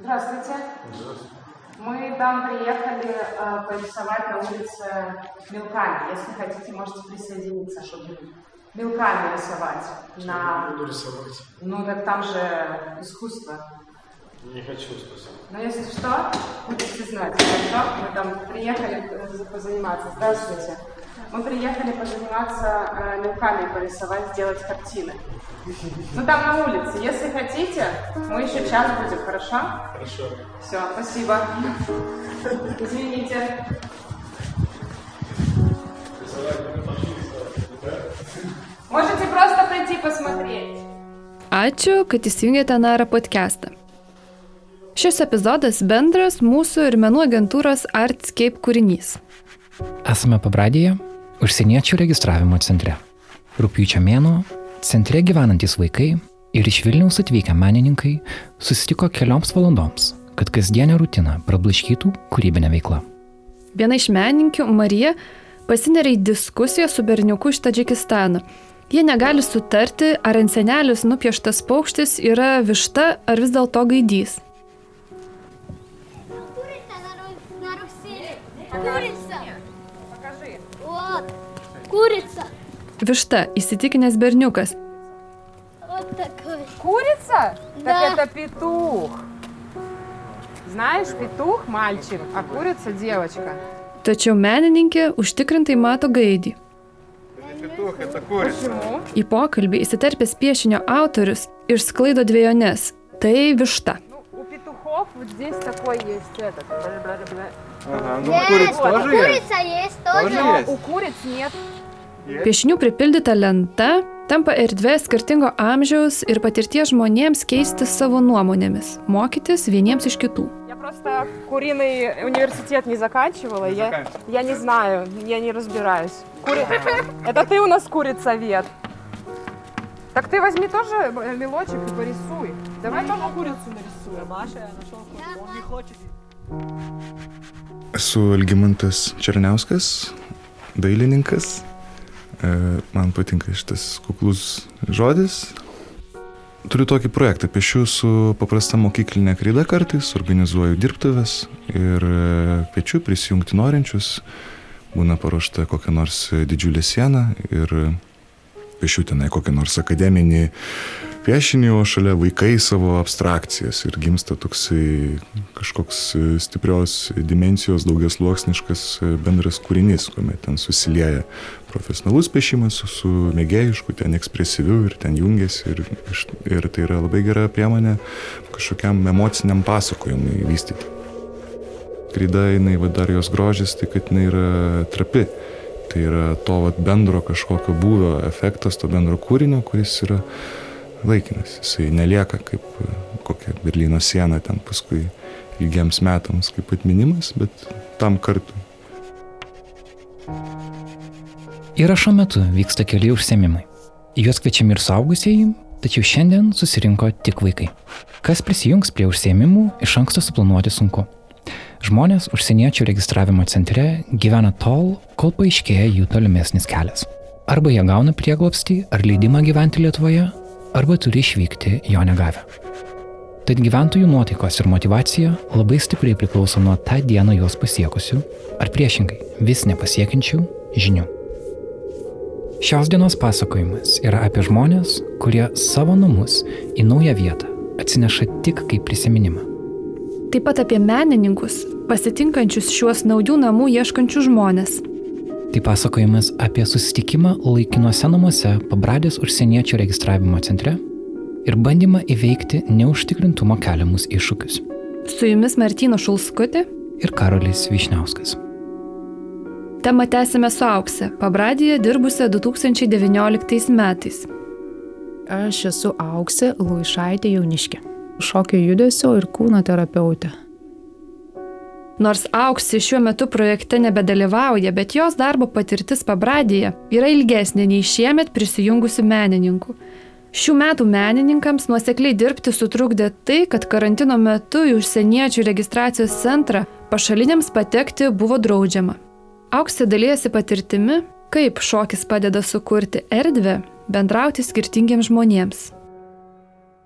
Здравствуйте. Мы там приехали э, порисовать на улице мелками. Если хотите, можете присоединиться, чтобы мелками рисовать. На... Буду рисовать. Ну, так там же искусство. Не хочу, спасибо. Но если что, будете знать, хорошо? Мы там приехали э, позаниматься. Здравствуйте. Мы приехали позаниматься э, мелками порисовать, сделать картины. Ну, там на улице. Если хотите, мы еще час будем, хорошо? Хорошо. Все, спасибо. Извините. Можете просто прийти посмотреть. Ačiū, kad įsijungėte Nara podcastą. Šis epizodas bendras mūsų ir menų agentūros Artscape kūrinys. Esame pabradėje, užsieniečių registravimo centre. Rūpiučio mėno centre gyvenantis vaikai ir iš Vilniaus atvykę menininkai susitiko kelioms valandoms, kad kasdienę rutiną prablaškytų kūrybinė veikla. Viena iš menininkių, Marija, pasineria į diskusiją su berniuku iš Tadžikistano. Jie negali sutarti, ar ant senelis nupieštas paukštis yra višta ar vis dėlto gaidys. Kuris? Курица. Višta, įsitikinęs berniukas. Вот такой. Курица? Да. Так это петух. Знаешь, петух мальчик, а курица девочка. Tačiau menininkė užtikrintai mato gaidį. Петух, это курица. Почему? Į pokalbį įsiterpęs piešinio autorius išsklaido dviejonės. Tai višta. Ну, у петухов вот здесь такой есть этот. бля-бля-бля. Ага, ну Есть, курица тоже есть. курица есть тоже. Тоже Но есть. у куриц нет. Piešinių pripildyta lenta tampa erdvė skirtingo amžiaus ir patirties žmonėms keisti savo nuomonėmis, mokytis vieniems iš kitų. Я просто куриный университет не заканчивала. Я, заканчивала. я не знаю, я не разбираюсь. Кури- Это ты у нас курица-вет. Так ты возьми тоже э, мелочек и порисуй. Давай тоже курицу нарисуем. Esu Algymantas Černiauskas, dailininkas. E, Man patinka šitas kuklus žodis. Turiu tokį projektą, piešiu su paprasta mokyklinė kreida kartais, organizuoju dirbtuves ir e, kviečiu prisijungti norinčius. Būna paruošta kokia nors didžiulė siena ir piešiu tenai kokią nors akademinį piešinį, o šalia vaikai savo abstrakcijas ir gimsta toksai kažkoks e, stiprios dimensijos, daugias sluoksniškas e, bendras kūrinys, kuomet ten susilieja profesionalus piešimas su, su mėgėjišku, ten ekspresyviu ir ten jungiasi ir, ir tai yra labai gera priemonė kažkokiam emociniam pasakojimui vystyti. Kryda, jinai va, dar jos grožis, tai kad jinai yra trapi. Tai yra to vat, bendro kažkokio būvio efektas, to bendro kūrinio, kuris yra laikinas. Jisai nelieka kaip e, kokia Berlyno siena ten paskui ilgiems metams kaip atminimas, bet tam kartu. Įrašo metu vyksta keli užsiemimai. Į juos kviečiami ir suaugusieji, tačiau šiandien susirinko tik vaikai. Kas prisijungs prie užsiemimų, iš anksto suplanuoti sunku. Žmonės užsieniečių registravimo centre gyvena tol, kol paaiškėja jų tolimesnis kelias. Arba jie gauna prieglopstį ar leidimą gyventi Lietuvoje, arba turi išvykti jo negavę. Tad gyventojų nuotaikos ir motivacija labai stipriai priklauso nuo tą dieną juos pasiekusių, ar priešingai vis nepasiekiančių žinių. Šios dienos pasakojimas yra apie žmonės, kurie savo namus į naują vietą atsineša tik kaip prisiminimą. Taip pat apie menininkus, pasitinkančius šiuos naujų namų ieškančius žmonės. Tai pasakojimas apie susitikimą laikinuose namuose pabradės užsieniečių registravimo centre ir bandymą įveikti neužtikrintumo keliamus iššūkius. Su jumis Martino Šulskutė. Ir Karolis Višniauskas. Temą tęsime su Aukse, pabradėje dirbusią 2019 metais. Aš esu Auksė Luišaitė Jauniškė. Šokio judesio ir kūno terapeutė. Nors Auksė šiuo metu projekte nebedalyvauja, bet jos darbo patirtis pabradėje yra ilgesnė nei šiemet prisijungusių menininkų. Šių metų menininkams nuosekliai dirbti sutrukdė tai, kad karantino metu į užsieniečių registracijos centrą pašaliniams patekti buvo draudžiama. Auksė dalyjasi patirtimi Kaip šokis padeda sukurti erdvę, bendrauti skirtingiems žmonėms.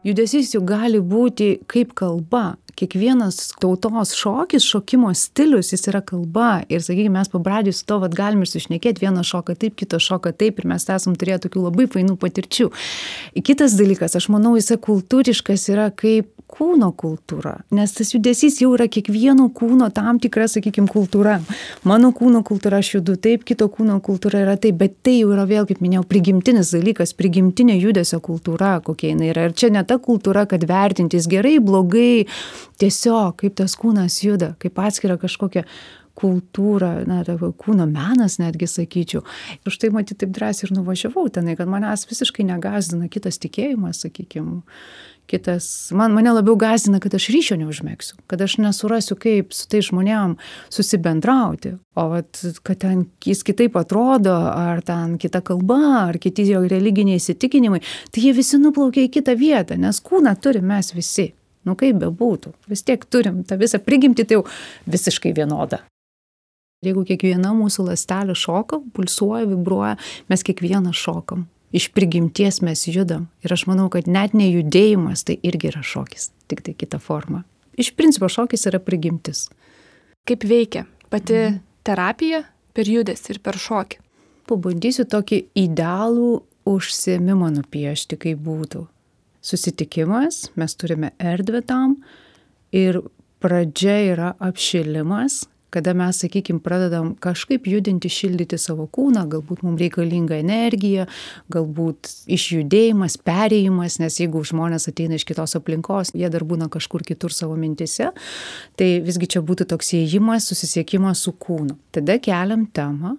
Judesys juk gali būti kaip kalba. Kiekvienas tautos šokis, šokimo stilius, jis yra kalba. Ir, sakykime, mes pabradžiui su to, vad galim ir sušnekėti, vieną šoką taip, kitą šoką taip, ir mes esam turėję tokių labai fainų patirčių. Kitas dalykas, aš manau, jisai kultūriškas yra kaip kūno kultūra, nes tas judesys jau yra kiekvieno kūno tam tikra, sakykime, kultūra. Mano kūno kultūra aš judu taip, kito kūno kultūra yra taip, bet tai jau yra vėl, kaip minėjau, prigimtinis dalykas, prigimtinė judesio kultūra, kokia jinai yra. Ir čia ne ta kultūra, kad vertintis gerai, blogai, tiesiog kaip tas kūnas juda, kaip atskira kažkokia kultūra, na, kūno menas netgi sakyčiau. Ir štai matyti taip drąsiai ir nuvažiavau tenai, kad manęs visiškai negazdina kitas tikėjimas, sakykime. Kitas, man, mane labiau gazdina, kad aš ryšio neužmėgsiu, kad aš nesurasiu, kaip su tai žmonėm susibendrauti, o vat, kad ten jis kitaip atrodo, ar ten kita kalba, ar kiti jo religiniai įsitikinimai, tai jie visi nuplaukia į kitą vietą, nes kūną turime mes visi. Nu kaip bebūtų, vis tiek turim tą visą prigimti, tai jau visiškai vienodą. Jeigu kiekviena mūsų lastelė šoka, pulsuoja, vibruoja, mes kiekvieną šokam. Iš prigimties mes judam. Ir aš manau, kad net nejudėjimas tai irgi yra šokis, tik tai kita forma. Iš principo šokis yra prigimtis. Kaip veikia pati mhm. terapija per judesį ir per šokį? Pabandysiu tokį idealų užsiemimą nupiešti, kaip būtų. Susitikimas, mes turime erdvę tam ir pradžia yra apšilimas, kada mes, sakykime, pradedam kažkaip judinti, šildyti savo kūną, galbūt mums reikalinga energija, galbūt išjudėjimas, perėjimas, nes jeigu žmonės ateina iš kitos aplinkos, jie dar būna kažkur kitur savo mintise, tai visgi čia būtų toks įėjimas, susisiekimas su kūnu. Tada keliam temą,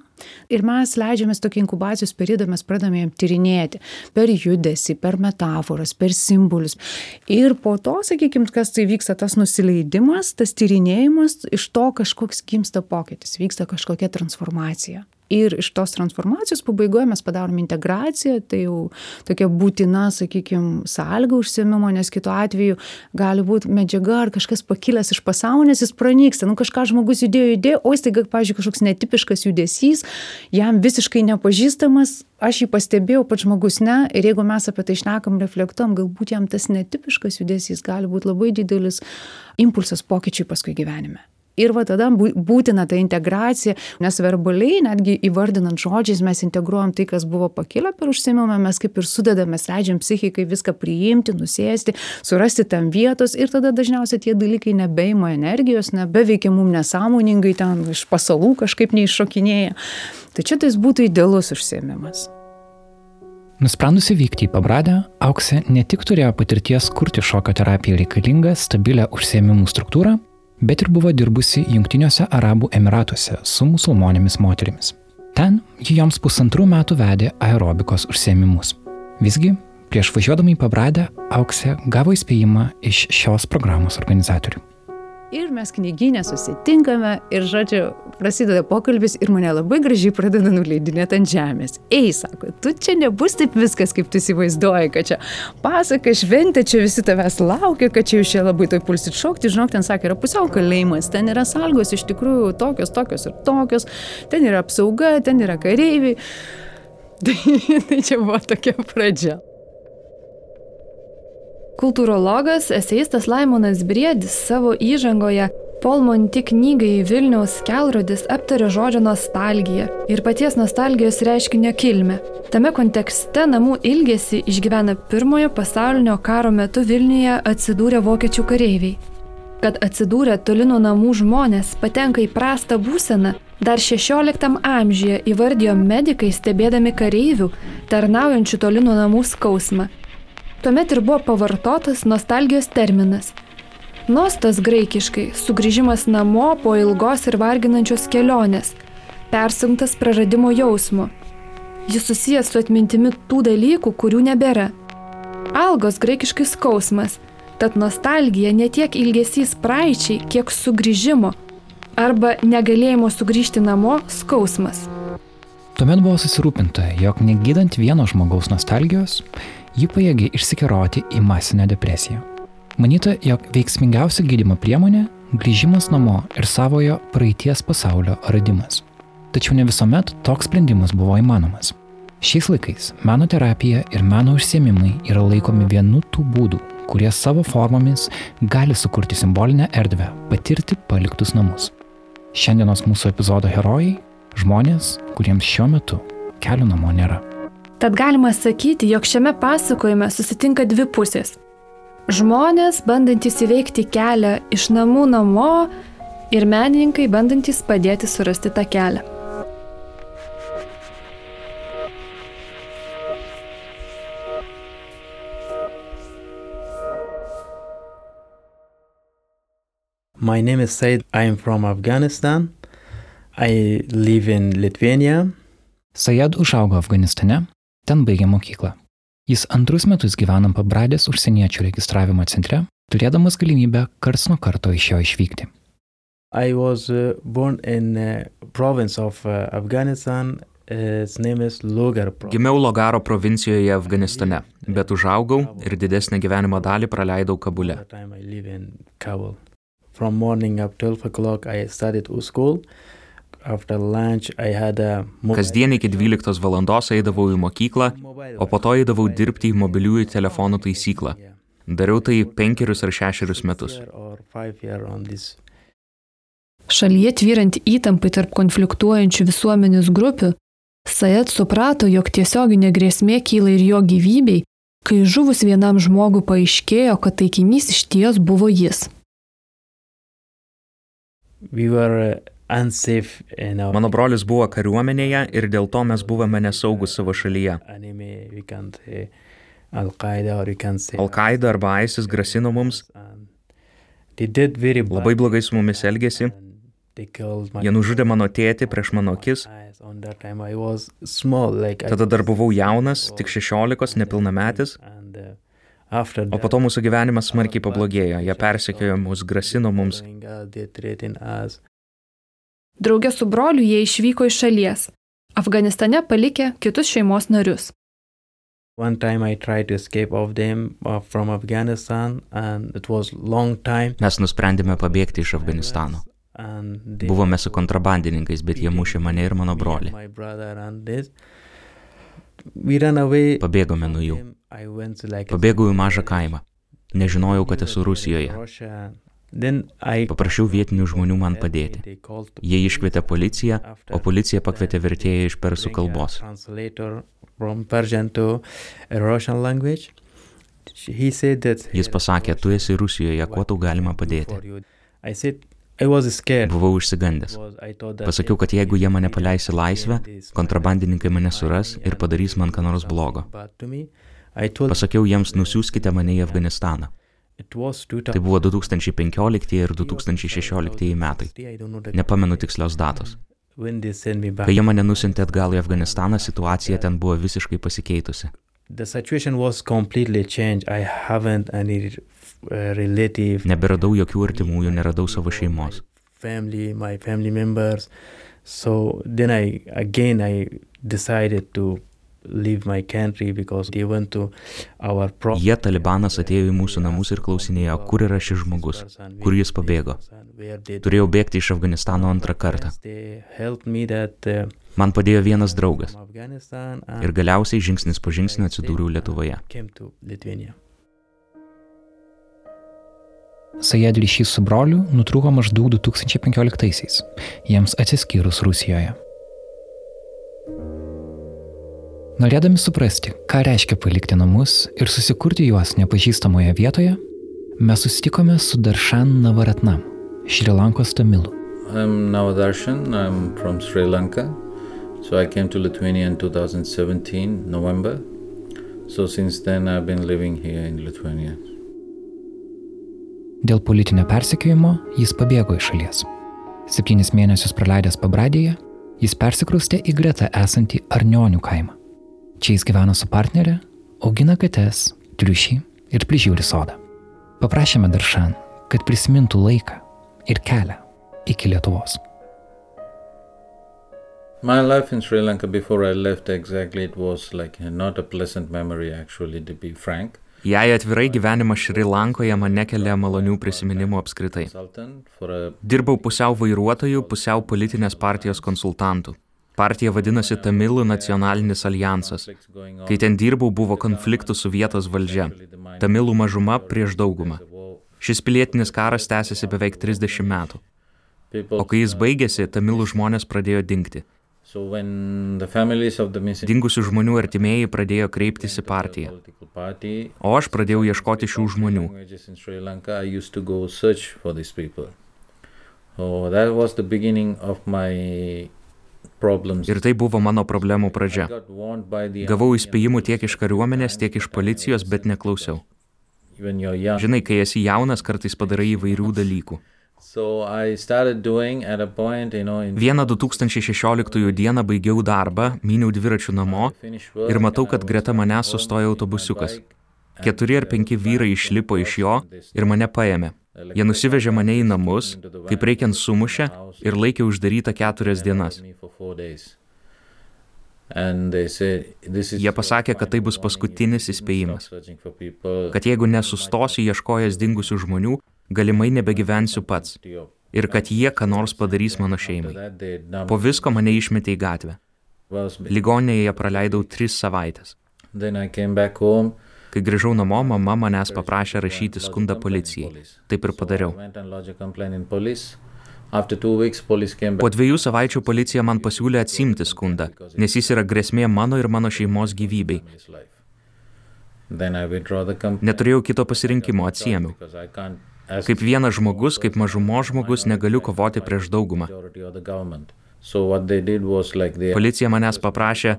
Ir mes leidžiamės tokį inkubacijos periodą, mes pradame jam tyrinėti per judesį, per metaforas, per simbolius. Ir po to, sakykime, kas tai vyksta, tas nusileidimas, tas tyrinėjimas, iš to kažkoks gimsta pokytis, vyksta kažkokia transformacija ir iš tos transformacijos pabaigoje mes padarom integraciją, tai jau tokia būtina, sakykime, sąlyga užsiemimo, nes kitu atveju gali būti medžiaga ar kažkas pakilęs iš pasąmonės, jis pranyksta, nu kažką žmogus judėjo, judėjo, o jis taiga, pažiūrėjau, kažkoks netipiškas judesys, jam visiškai nepažįstamas, aš jį pastebėjau, pats žmogus ne, ir jeigu mes apie tai šnekam, reflektuom, galbūt jam tas netipiškas judesys gali būti labai didelis impulsas pokyčiui paskui gyvenime. Ir va tada būtina ta integracija, nes verbaliai, netgi įvardinant žodžiais, mes integruojam tai, kas buvo pakilę per užsiemimą, mes kaip ir sudedame, leidžiam psichikai viską priimti, nusėsti, surasti tam vietos ir tada dažniausiai tie dalykai nebeima energijos, nebeveikia mums nesąmoningai, ten iš pasalų kažkaip neiššokinėja. Tai čia tai būtų idealus užsiemimas. Nusprendusi vykti į Pabradę, Auksė ne tik turėjo patirties kurti šokio terapiją reikalingą stabilią užsiemimų struktūrą, bet ir buvo dirbusi Junktiniuose Arabų Emiratuose su musulmonėmis moterimis. Ten ji joms pusantrų metų vedė aerobikos užsiemimus. Visgi, prieš važiuodama į Pabradę, Auksė gavo įspėjimą iš šios programos organizatorių. Ir mes knyginė susitinkame ir, žodžiu, prasideda pokalbis ir mane labai gražiai pradeda nuleidinėti ant žemės. Ei, sako, tu čia nebus taip viskas, kaip tu įsivaizduoji, kad čia pasaka, šventė, čia visi tavęs laukia, kad čia jūs čia labai toj pulsit šokti. Žinok, ten sakė, yra pusiau kalėjimas, ten yra salgos iš tikrųjų tokios, tokios ir tokios, ten yra apsauga, ten yra kareiviai. Tai, tai čia buvo tokia pradžia. Kultūrologas, eseistas Laimonas Briedis savo įžangoje Paul Monti knygai Vilniaus kelrodis aptarė žodžio nostalgiją ir paties nostalgijos reiškinio kilmę. Tame kontekste namų ilgesį išgyvena pirmojo pasaulinio karo metu Vilniuje atsidūrę vokiečių kareiviai. Kad atsidūrę toli nuo namų žmonės patenka į prastą būseną, dar XVI amžiuje įvardijo medikai stebėdami kareivių, tarnaujančių toli nuo namų skausmą Tuomet ir buvo pavartotas nostalgijos terminas. Nostas graikiškai - sugrįžimas namo po ilgos ir varginančios kelionės, persunktas praradimo jausmo. Jis susijęs su atmintimi tų dalykų, kurių nebėra. Algos graikiškai skausmas, tad nostalgija ne tiek ilgesys praeičiai, kiek sugrįžimo arba negalėjimo sugrįžti namo skausmas. Tuomet buvo susirūpinta, jog negydant vieno žmogaus nostalgijos, ji pajėgi išsikeroti į masinę depresiją. Manyta, jog veiksmingiausia gydimo priemonė - grįžimas namo ir savojo praeities pasaulio radimas. Tačiau ne visuomet toks sprendimas buvo įmanomas. Šiais laikais meno terapija ir meno užsiemimai yra laikomi vienu tų būdų, kurie savo formomis gali sukurti simbolinę erdvę, patirti paliktus namus. Šiandienos mūsų epizodo herojai - žmonės, kuriems šiuo metu kelio namo nėra. Tad galima sakyti, jog šiame pasakojime susitinka dvi pusės. Žmonės, bandantys įveikti kelią iš namų namo ir menininkai, bandantys padėti surasti tą kelią. My name is Said. I am from Afghanistan. I live in Lithuania. Sajad užaugo Afganistane, ten baigė mokyklą. Jis antrus metus gyvena pabradės užsieniečių registravimo centre, turėdamas galimybę karts nuo karto iš jo išvykti. I was uh, born in uh, province of uh, Afghanistan. Is Logar. Gimiau Logaro provincijoje Afganistane, bet užaugau ir didesnę gyvenimo dalį praleidau Kabule. From morning up 12 o'clock I to school. After lunch I had a mobile- Kasdien iki 12 valandos eidavau į mokyklą, o po to eidavau dirbti į mobiliųjų telefonų taisyklą. Dariau tai penkerius ar šešerius metus. Šalyje tvyrant įtampai tarp konfliktuojančių visuomenės grupių, Sajat suprato, jog tiesioginė grėsmė kyla ir jo gyvybei, kai žuvus vienam žmogui paaiškėjo, kad taikinys iš ties buvo jis. we were uh, our Mano brolis buvo kariuomenėje ir dėl to mes buvome nesaugus savo šalyje. say Al-Qaeda arba ISIS grasino mums, labai blogai su mumis elgėsi. Jie nužudė mano tėtį prieš mano akis. Tada dar buvau jaunas, tik 16, nepilnametis. uh, O po to mūsų gyvenimas smarkiai pablogėjo. Jie persekiojo mus, grasino mums. Draugė su broliu jie išvyko iš šalies. Afganistane palikė kitus šeimos narius. One time I tried to escape of them uh, from Afghanistan and it was long time. Mes nusprendėme pabėgti iš Afganistano. Buvome su kontrabandininkais, bet jie mušė mane ir mano brolį. Pabėgome nuo jų. Pabėgau į mažą kaimą. Nežinojau, kad esu Rusijoje. Paprašiau vietinių žmonių man padėti. Jie iškvietė policiją, o policija pakvietė vertėją iš persų kalbos. That Jis pasakė, tu esi Rusijoje, kuo tau galima padėti. for you. I said I was scared. Buvau išsigandęs. Pasakiau, kad jeigu jie mane paleis į laisvę, kontrabandininkai mane suras ir padarys man ką nors blogo. Pasakiau jiems, nusiųskite mane į Afganistaną. Tai buvo 2015 ir 2016 metai. Nepamenu tikslios datos. Kai jie mane nusintė atgal į Afganistaną, situacija ten buvo visiškai pasikeitusi. Uh. Neberadau jokių artimųjų, neradau savo šeimos. So then I again I decided to leave my country because they went to our pro. Jie, talibanas, atėjo į mūsų namus ir klausinėjo, kur yra šis žmogus, kur jis pabėgo. Turėjau bėgti iš Afganistano antrą kartą. Man padėjo vienas draugas. Ir galiausiai žingsnis po žingsnio atsidūriau Lietuvoje. Sajad ryšys su broliu nutrūko maždaug 2015-aisiais, jiems atsiskyrus Rusijoje. Norėdami suprasti, ką reiškia palikti namus ir susikurti juos nepažįstamoje vietoje, mes susitikome su Darshan Navaratnam, Šri Lankos tamilu. I'm Navadarshan. I'm from Sri Lanka. So I came to Lithuania in 2017, November. So since then, I've been living here in Lithuania. Dėl politinio persekiojimo jis pabėgo iš šalies. Septynis mėnesius praleidęs pabradėje, jis persikraustė į greta esantį Arnionių kaimą. Čia jis gyvena su partnerė, augina kates, triušį ir prižiūri sodą. Paprašėme Daršan, kad prisimintų laiką ir kelią iki Lietuvos. My life in Sri Lanka before I left exactly, it was like not a pleasant memory, actually, to be frank. Jei atvirai gyvenimas Šri Lankoje man nekelia malonių prisiminimų apskritai. Dirbau pusiau vairuotojų, pusiau politinės partijos konsultantų. Partija vadinasi Tamilų nacionalinis alijansas. Kai ten dirbau, buvo konfliktų su vietos valdžia. Tamilų mažuma prieš daugumą. Šis pilietinis karas tęsiasi beveik 30 metų. O kai jis baigėsi, tamilų žmonės pradėjo missing Dingusių žmonių artimieji pradėjo kreiptis į partiją. O aš pradėjau ieškoti šių žmonių. So that was the beginning of my. Ir tai buvo mano problemų pradžia. Gavau įspėjimų tiek iš kariuomenės, tiek iš policijos, bet neklausiau. Žinai, kai esi jaunas, kartais padarai įvairių dalykų. Vieną 2016 dieną baigiau darbą, myniau dviračių namo ir matau, kad greta manęs my autobusiukas. Keturi ar penki vyrai išlipo iš jo ir mane paėmė. Jie nusivežė mane į namus, kaip reikiant sumušė ir laikė uždarytą keturias dienas. Jie pasakė, kad tai bus paskutinis įspėjimas. Kad jeigu nesustosiu ieškojęs dingusių žmonių, galimai nebegyvensiu pats. Ir kad jie ką nors padarys mano šeimai. Po visko mane išmetė į gatvę. was Ligoninėje praleidau tris savaitės. Then I came back home. Kai grįžau namo, mama manęs paprašė rašyti skundą policijai. Taip ir padariau. Po dviejų savaičių policija man pasiūlė atsimti skundą, nes jis yra grėsmė mano ir mano šeimos gyvybei. Neturėjau kito pasirinkimo, atsiemiau. Kaip vienas žmogus, kaip mažumo žmogus, negaliu kovoti prieš daugumą. Majority of the government. So what they did was like they Policija manęs paprašė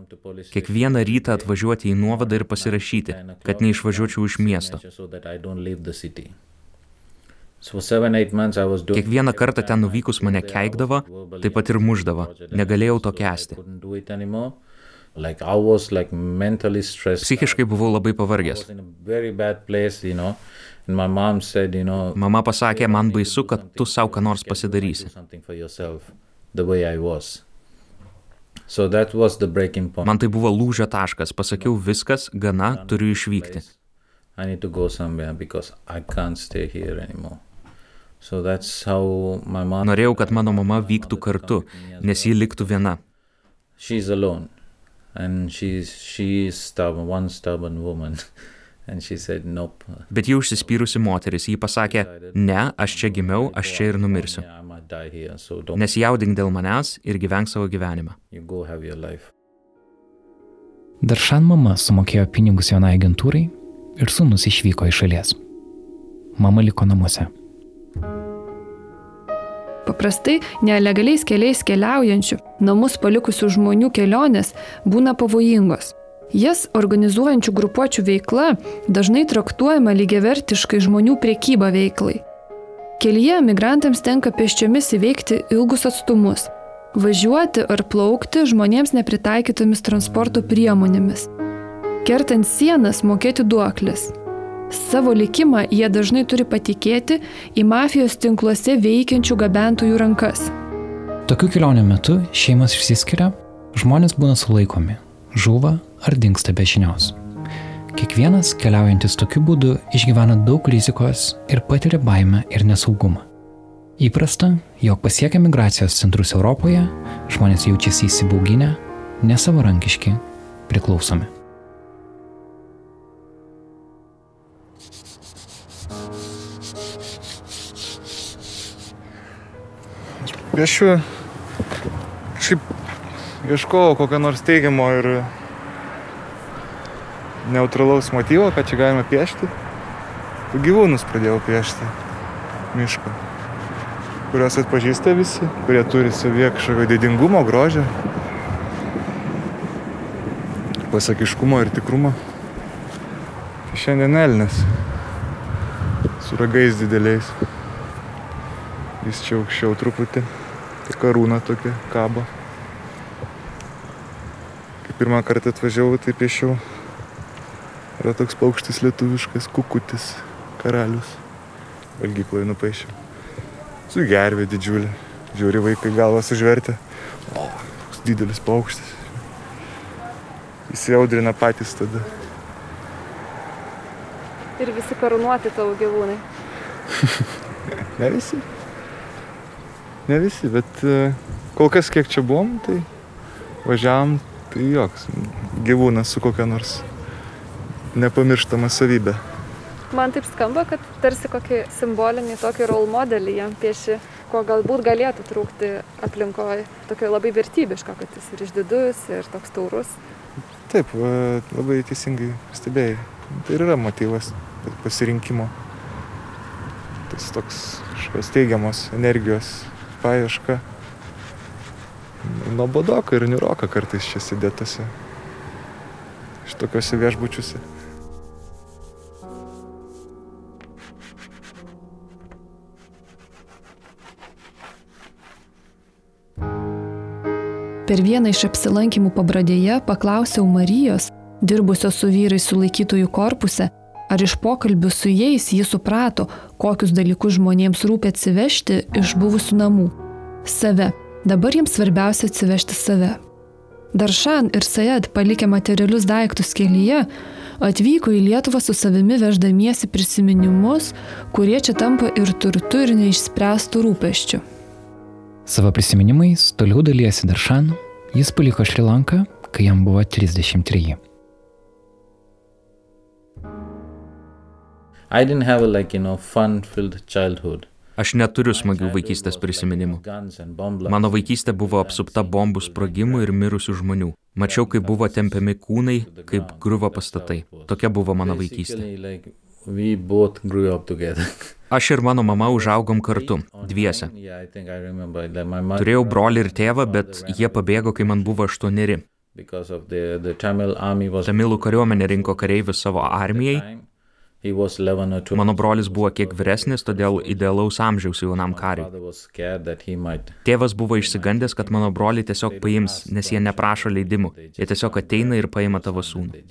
kiekvieną rytą atvažiuoti į nuovadą ir pasirašyti, kad neišvažiuočiau iš miesto. Kiekvieną kartą ten nuvykus mane keikdavo, taip pat ir muždavo. Negalėjau to kesti. Psichiškai buvau labai pavargęs. was in a very bad place, you know. And my mom said, you know, Mama pasakė, man baisu, kad tu savo ką nors "You have to pasidarysi. The way I was. So that was the breaking point. Man tai buvo lūžio taškas. Pasakiau, viskas, gana, turiu išvykti. I need to go somewhere because I can't stay here anymore. So that's how my mom. Norėjau, kad mano mama vyktų kartu, nes ji liktų viena. She's alone, and she's she's stubborn, one stubborn woman, and she said nope. Bet ji užsispyrusi moteris, ji pasakė, ne, aš čia gimiau, aš čia ir numirsiu. Nesijaudink dėl manęs ir gyvenk savo gyvenimą. Daršan mama sumokėjo pinigus vienai agentūrai ir sūnus išvyko iš šalies. Mama liko namuose. Paprastai nelegaliais keliais keliaujančių, namus palikusių žmonių kelionės būna pavojingos. Jas organizuojančių grupuočių veikla dažnai traktuojama lygiavertiškai žmonių priekyba veiklai. Kelyje migrantams tenka pėsčiomis įveikti ilgus atstumus, važiuoti ar plaukti žmonėms nepritaikytomis transporto priemonėmis, kertant sienas mokėti duoklės. Savo likimą jie dažnai turi patikėti į mafijos tinkluose veikiančių gabentojų rankas. Tokių kelionių metu šeimas išsiskiria, žmonės būna sulaikomi, žuva ar dinksta be žinios. Kiekvienas keliaujantis tokiu būdu išgyvena daug rizikos ir patiria baimę ir nesaugumą. Įprasta, jog pasiekę migracijos centrus Europoje, žmonės jaučiasi įsibauginę, nesavarankiški, priklausomi. Piešiu, kažkaip ieškojau kokio nors teigiamo ir neutralaus motyvo, kad čia galima piešti. Gyvūnus pradėjau piešti miško, kuriuos atpažįsta visi, kurie turi savyje kažkokio didingumo, grožio, pasakiškumo ir tikrumo. Tai šiandien Elnes su ragais dideliais. Jis čia aukščiau truputį. Tai karūna tokia kabo. Kai pirmą kartą atvažiavau, tai piešiau. Yra toks paukštis lietuviškas, kukutis, karalius. Valgykloje nupaišiau. Su gervė didžiulė. Žiūri vaikai galvą sužvertę. O, koks didelis paukštis. Įsiaudrina patys tada. Ir visi karūnuoti tavo gyvūnai. Ne visi. Ne visi, bet e, kol kas kiek čia buvom, tai važiavam, tai joks gyvūnas su kokia nors nepamirštama savybė. Man taip skamba, kad tarsi kokį simbolinį tokį role modelį jam pieši, ko galbūt galėtų trūkti aplinkoje. Tokio labai vertybiško, kad jis ir išdidus, ir toks taurus. Taip, labai teisingai stebėjai. Tai yra motyvas pasirinkimo. Tas toks kažkokios teigiamos energijos paieška. Nuobodoka ir niuroka kartais čia sėdėtose. Šitokiuose viešbučiuose. Per vieną iš apsilankimų pabradėje paklausiau Marijos, dirbusios su vyrais sulaikytųjų korpuse, ar iš pokalbių su jais ji suprato, kokius dalykus žmonėms rūpia atsivežti iš buvusių namų. Save. Dabar jiems svarbiausia atsivežti save. Daršan ir Sajad, palikę materialius daiktus kelyje, atvyko į Lietuvą su savimi veždamiesi prisiminimus, kurie čia tampa ir turtu, ir neišspręstų rūpeščių. Savo prisiminimais toliau dalyjasi Daršanu, jis paliko Šri Lanką, kai jam buvo 33. I didn't have a like, you know, fun-filled childhood. Aš neturiu smagių vaikystės prisiminimų. Mano vaikystė buvo apsupta bombų sprogimų ir mirusių žmonių. Mačiau, kaip buvo tempiami kūnai, kaip griuvo pastatai. Tokia buvo mano vaikystė. We both grew up together. Aš ir mano mama užaugom kartu, dviese. Turėjau brolį ir tėvą, bet jie pabėgo, kai man buvo aštuoneri. Tamilų kariuomenė rinko kareivius savo armijai. he was 11 or 12. Mano brolis buvo kiek vyresnis, todėl idealaus amžiaus jaunam kariui. Tėvas buvo išsigandęs, kad mano brolį tiesiog paims, nes jie neprašo leidimų. Jie tiesiog ateina ir paima tavo sūnų.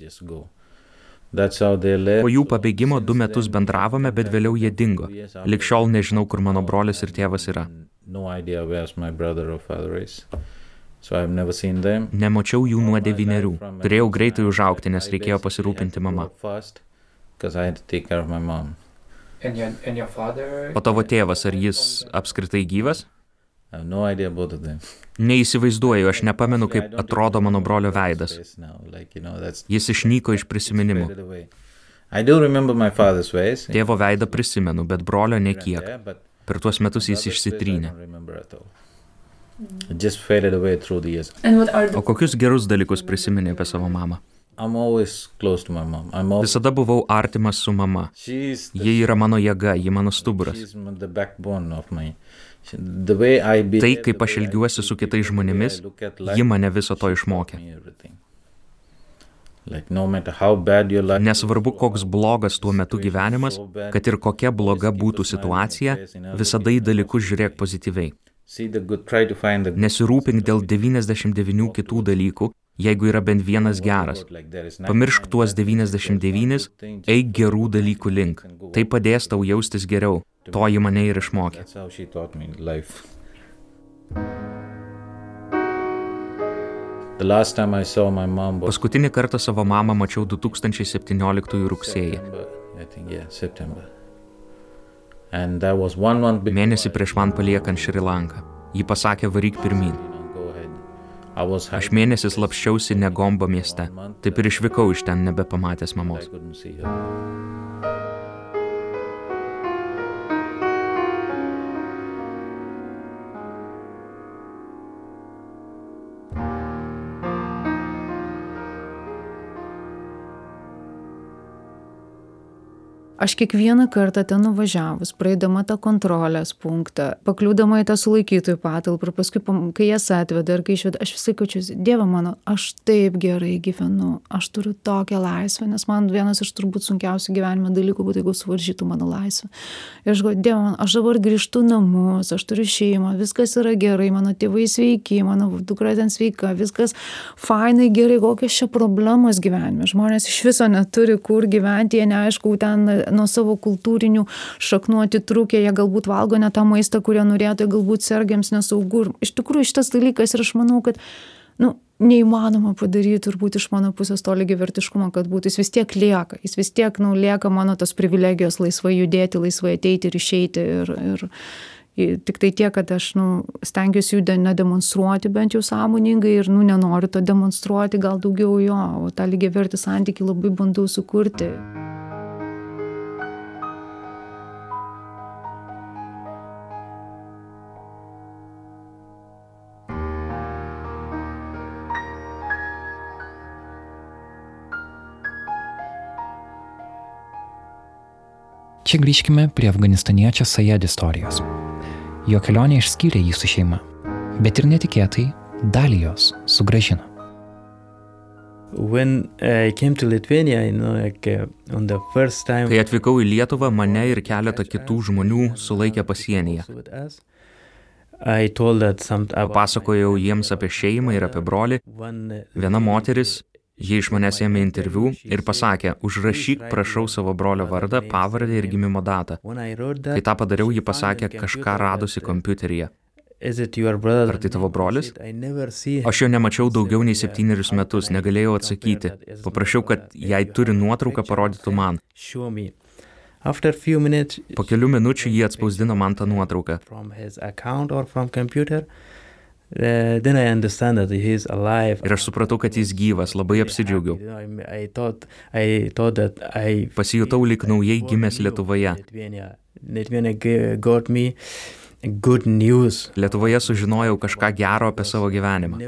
Po jų pabėgimo du metus bendravome, bet vėliau jie dingo. Likščiol nežinau, kur mano brolis ir tėvas yra. No idea where's my brother or father is. So I've never seen them. Nemačiau jų nuo devynerių. Turėjau greitai užaukti, nes reikėjo pasirūpinti mama. First, because I had to take care of my mom. And your, and your father... O tavo tėvas, ar jis apskritai gyvas? I have no idea both of them. Neįsivaizduoju, aš nepamenu, kaip atrodo mano brolio veidas. Now, like, you know, that's Jis išnyko iš prisiminimų. faded away. I do remember my father's ways. Tėvo veidą prisimenu, bet brolio nekiek. Per tuos metus jis išsitrynė. don't remember at all. It just faded away through the years. O kokius gerus dalykus prisiminė apie savo mamą? I'm always close to my mom. I'm always Visada buvau artimas su mama. she's the, Ji yra mano jėga, ji mano stuburas. Tai, kaip aš elgiuosi su kitais žmonėmis, ji mane viso to išmokė. Nesvarbu, koks blogas tuo metu gyvenimas, kad ir kokia bloga būtų situacija, visada į dalykus žiūrėk pozityviai. see the good, try to find the good Nesirūpink dėl 99 kitų dalykų, jeigu yra bent vienas geras. Pamiršk tuos 99, eik gerų dalykų link. Tai padės tau jaustis geriau. To ji mane ir išmokė. Paskutinį kartą savo mamą mačiau 2017 rugsėjį. Mėnesį prieš man paliekant Šri Lanką. Ji pasakė varyk pirmin. Aš hiding mėnesį slapščiausi Negombo mieste. Taip ir išvykau iš ten nebepamatęs mamos. Aš kiekvieną kartą ten nuvažiavus, praeidama tą kontrolės punktą, pakliūdama į tą sulaikytojų patalpą ir paskui, kai jas atveda ir kai išveda, aš visai kaučiuosi, Dieve mano, aš taip gerai gyvenu, aš turiu tokią laisvę, nes man vienas iš turbūt sunkiausių gyvenime dalykų būtų, jeigu suvaržytų mano laisvę. Ir aš galvoju, Dieve mano, aš dabar grįžtu namus, aš turiu šeimą, viskas yra gerai, mano tėvai sveiki, mano dukra ten sveika, viskas fainai gerai, kokios čia problemos gyvenime. Žmonės iš viso neturi kur gyventi, jie neaišku, ten nuo savo kultūrinių šaknų atitrūkę, jie galbūt valgo ne tą maistą, kurie norėtų, galbūt sergiams nesaugu. Ir Iš tikrųjų šitas dalykas ir aš manau, kad nu, neįmanoma padaryti turbūt iš mano pusės to lygiavertiškumo, kad būtų, jis vis tiek lieka, jis vis tiek, nu, lieka mano tos privilegijos laisvai judėti, laisvai ateiti ir išeiti ir, ir, Tik tai tiek, kad aš nu, stengiuosi jų nedemonstruoti bent jau sąmoningai ir nu, nenoriu to demonstruoti, gal daugiau jo, o tą lygiai vertį santyki labai bandau sukurti. Čia grįžkime prie afganistaniečio Sajed istorijos. Jo kelionė išskyrė jį su šeima, bet ir netikėtai dalį jos sugražino. Lithuania, you know, like, uh, time, Kai atvykau į Lietuvą, mane ir keletą kitų žmonių sulaikė pasienyje. Papasakojau jiems apie šeimą ir apie brolį. Viena moteris Ji iš manęs ėmė interviu ir pasakė, užrašyk prašau savo brolio vardą, pavardę ir gimimo datą. Kai tą padariau, ji pasakė kažką radusi kompiuteryje. Ar tai tavo brolis? Aš jo nemačiau daugiau nei septynerius metus, negalėjau atsakyti. Paprašiau, kad jei turi nuotrauką, parodytų man. Po kelių minučių jie atspausdino man tą nuotrauką. Ir aš supratau, kad jis gyvas, labai apsidžiaugiau. I thought, I thought that I Pasijutau lyg naujai gimęs Lietuvoje. Lietuvoje sužinojau kažką gero apie savo gyvenimą.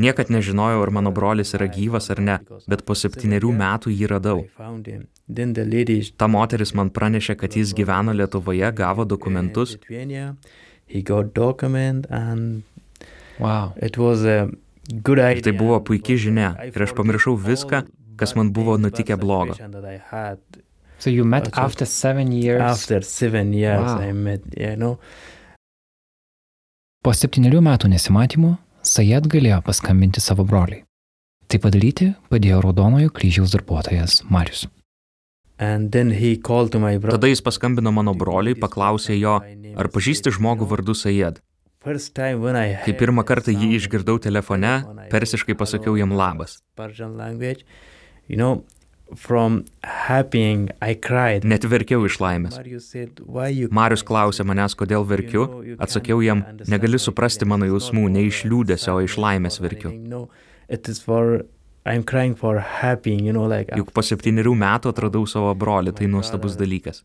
Niekad nežinojau, ar mano brolis yra gyvas ar ne, bet po septyniarių metų jį radau. Ta moteris man pranešė, kad jis gyveno Lietuvoje, gavo dokumentus. He got document and Wow. Ir tai buvo puikia žinia ir aš pamiršau viską, kas man buvo nutikę blogo. So you met after seven years? After seven years wow. I met, you know. Po septyniarių metų nesimatymų Sajed galėjo paskambinti savo broliai. Tai padaryti padėjo Raudonojo kryžiaus darbuotojas Marius. Tada jis paskambino mano broliui, paklausė jo, ar pažįsti žmogų vardu Sajed. Kai pirmą kartą jį išgirdau telefone, persiškai pasakiau jam labas. Net verkiau iš laimės. Marius klausė manęs, kodėl verkiu, atsakiau jam, negali suprasti mano jausmų, ne iš liūdėsio, o iš laimės verkiu. Happy, you know, like Juk po septyniarių metų atradau savo brolį, tai nuostabus dalykas.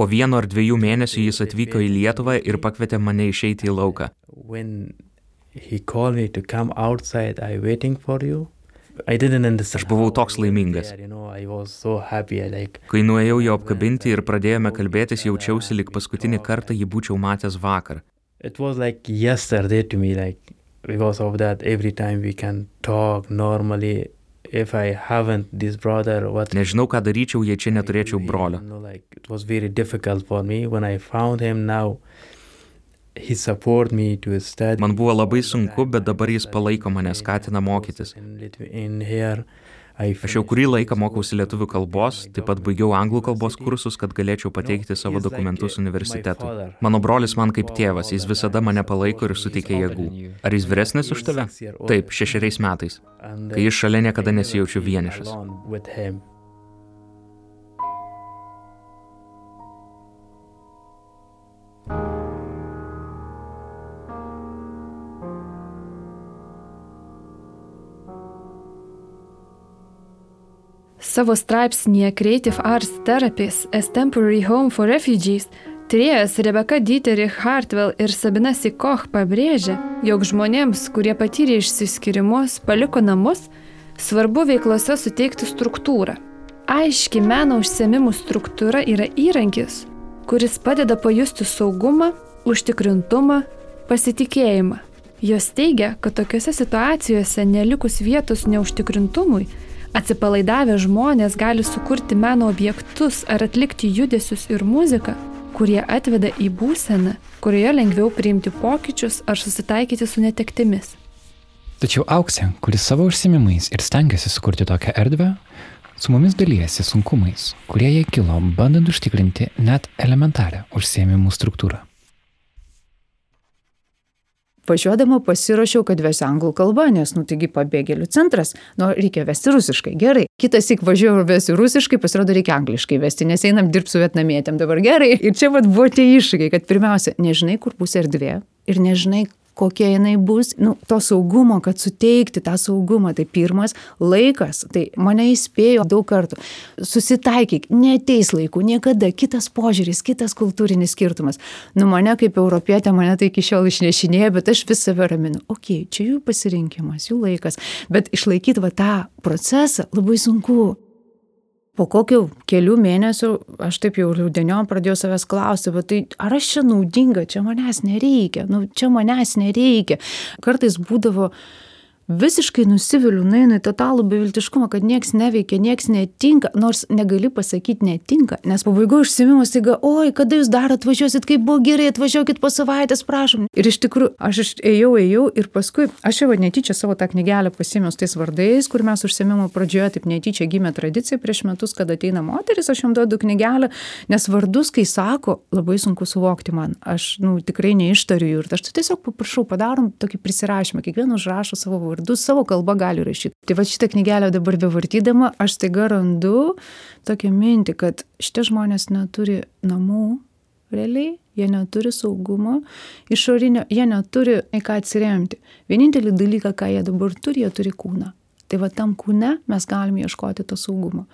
Po vieno ar dviejų mėnesių jis atvyko į Lietuvą ir pakvietė mane išeiti į lauką. Aš buvau toks laimingas. Kai nuėjau jo apkabinti ir pradėjome kalbėtis, jaučiausi, lik paskutinį kartą jį būčiau matęs vakar. It was like yesterday to me, like because of that every time we can talk normally if I haven't this brother what Nežinau, ką daryčiau, jei čia neturėčiau brolio. you know, like it was very difficult for me when I found him now he support me to study Man buvo labai sunku, bet dabar jis palaiko mane, skatina mokytis. in, here Aš jau kurį laiką mokausi lietuvių kalbos, taip pat baigiau anglų kalbos kursus, kad galėčiau pateikti savo dokumentus universitetui. Mano brolis man kaip tėvas, jis visada mane palaiko ir suteikia jėgų. Ar jis vyresnis už tave? Taip, šešeriais metais. Kai jis šalia niekada nesijaučiu vienišas. Savo straipsnėje Creative Arts Therapies as Temporary Home for Refugees Tyrėjas Rebeka Dieterich Hartwell ir Sabina Sikoch pabrėžia, jog žmonėms, kurie patyrė išsiskirimus, paliko namus, svarbu veiklose suteikti struktūrą. Aiški meno užsiemimų struktūra yra įrankis, kuris padeda pajusti saugumą, užtikrintumą, pasitikėjimą. Jos teigia, kad tokiuose situacijose nelikus vietos neužtikrintumui, atsipalaidavę žmonės gali sukurti meno objektus ar atlikti judesius ir muziką, kurie atveda į būseną, kurioje lengviau priimti pokyčius ar susitaikyti su netektimis. Tačiau auksė, kuris savo užsimimais ir stengiasi sukurti tokią erdvę, su mumis dalyjasi sunkumais, kurie jai kilo bandant užtikrinti net elementarią užsiemimų struktūrą. Važiuodama pasiruošiau, kad vesi anglų kalbą, nes, nu, taigi pabėgėlių centras, nu, reikia vesti rusiškai, gerai. Kitas tik važiuoju ir vesiu rusiškai, pasirodo reikia angliškai vesti, nes einam dirbti su vietnamietėm dabar gerai. Ir čia vad buvo tie iššūkiai, kad pirmiausia, nežinai, kur bus erdvė ir nežinai, kokia jinai bus, nu, to saugumo, kad suteikti tą saugumą, tai pirmas laikas, tai mane įspėjo daug kartų, susitaikyk, neteis laikų, niekada, kitas požiūris, kitas kultūrinis skirtumas. Nu, mane kaip europietė, mane tai iki šiol išnešinėja, bet aš vis save raminu, okei, čia jų pasirinkimas, jų laikas, bet išlaikyti va tą procesą labai sunku po kokių kelių mėnesių aš taip jau liūdeniom pradėjau savęs klausti, bet tai ar aš čia naudinga, čia manęs nereikia, nu, čia manęs nereikia. Kartais būdavo, visiškai nusiviliu, nueinu į totalų beviltiškumą, kad nieks neveikia, nieks netinka, nors negali pasakyti netinka, nes pabaigoje užsimimas taiga, oi, kada jūs dar atvažiuosit, kaip buvo gerai, atvažiuokit po savaitės, prašom. Ir iš tikrųjų, aš ėjau, ėjau ir paskui, aš jau netyčia savo tą knygelę pasėmiau tais vardais, kur mes užsimimo pradžioje, taip netyčia gimė tradicija prieš metus, kad ateina moteris, aš jam duodu knygelę, nes vardus, kai sako, labai sunku suvokti man, aš, nu, tikrai neištariu jų ir aš tiesiog paprašau, padarom tokį prisirašymą, kiekvienas užrašo savo vardus savo kalbą gali rašyti. Tai va šitą knygelę dabar bevartydama, aš taiga randu tokią mintį, kad šitie žmonės neturi namų, realiai, jie neturi saugumo, išorinio, jie neturi į ką atsiremti. Vienintelį dalyką, ką jie dabar turi, jie turi kūną. Tai va tam kūne mes galime ieškoti to saugumo.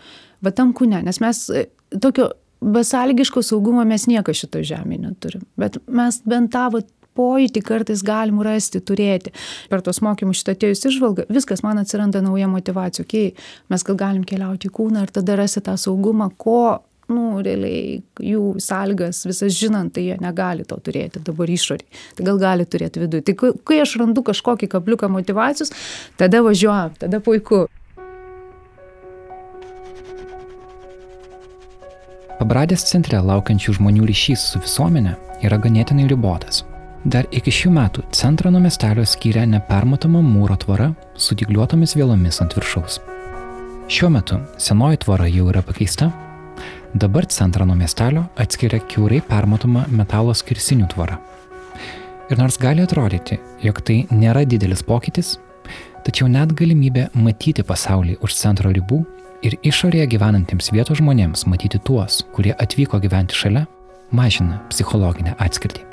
Va tam kūne, nes mes e, tokio besalgiško saugumo mes nieko šito žemėje neturim. Bet mes bent tavo pojūtį kartais galim rasti, turėti. Per tos mokymus šitą atėjus išvalgą, viskas man atsiranda nauja motivacija. Okay, mes gal galim keliauti į kūną ir tada rasti tą saugumą, ko nu, realiai jų sąlygas visas žinant, tai jie negali to turėti dabar išoriai. Tai gal gali turėti viduje. Tai kai aš randu kažkokį kabliuką motivacijos, tada važiuojam, tada puiku. Pabradės centre laukiančių žmonių ryšys su visuomenė yra ganėtinai ribotas. Dar iki šių metų centrą nuo miestelio skyrė nepermatoma mūro tvora su digliuotomis vėlomis ant viršaus. Šiuo metu senoji tvora jau yra pakeista, dabar centrą nuo miestelio atskiria kiaurai permatoma metalo skirsinių tvora. Ir nors gali atrodyti, jog tai nėra didelis pokytis, tačiau net galimybė matyti pasaulį už centro ribų ir išorėje gyvenantiems vietos žmonėms matyti tuos, kurie atvyko gyventi šalia, mažina psichologinę atskirtį.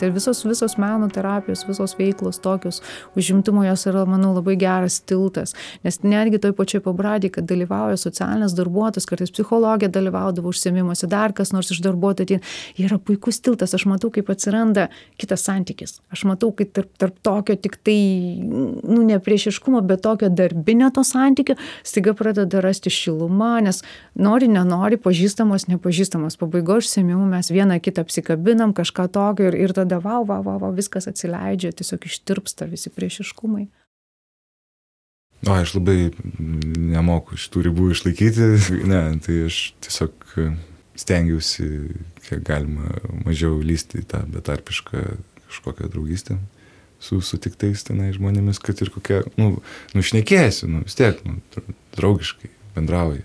Tai visos, visos meno terapijos, visos veiklos tokios, užimtumo jos yra, manau, labai geras tiltas. Nes netgi toj pačioj pabradį, kad dalyvauja socialinės darbuotojas, kartais psichologija dalyvaudavo užsiemimuose, dar kas nors iš darbuotojų, tai yra puikus tiltas. Aš matau, kaip atsiranda kitas santykis. Aš matau, kaip tarp, tarp tokio tik tai, nu, ne priešiškumo, bet tokio darbinio to santykio, staiga pradeda rasti šilumą, nes nori, nenori, pažįstamos, nepažįstamos. Pabaigo užsiemimų mes vieną kitą apsikabinam, kažką tokio ir, ir tada tada vau, vau, vau, vau, viskas atsileidžia, tiesiog ištirpsta visi priešiškumai. O, aš labai nemoku šitų ribų išlaikyti, ne, tai aš tiesiog stengiausi, kiek galima mažiau lysti į tą betarpišką kažkokią draugystę su sutiktais tenai žmonėmis, kad ir kokia, nu, nušnekėsiu, nu, vis tiek, nu, draugiškai bendrauji.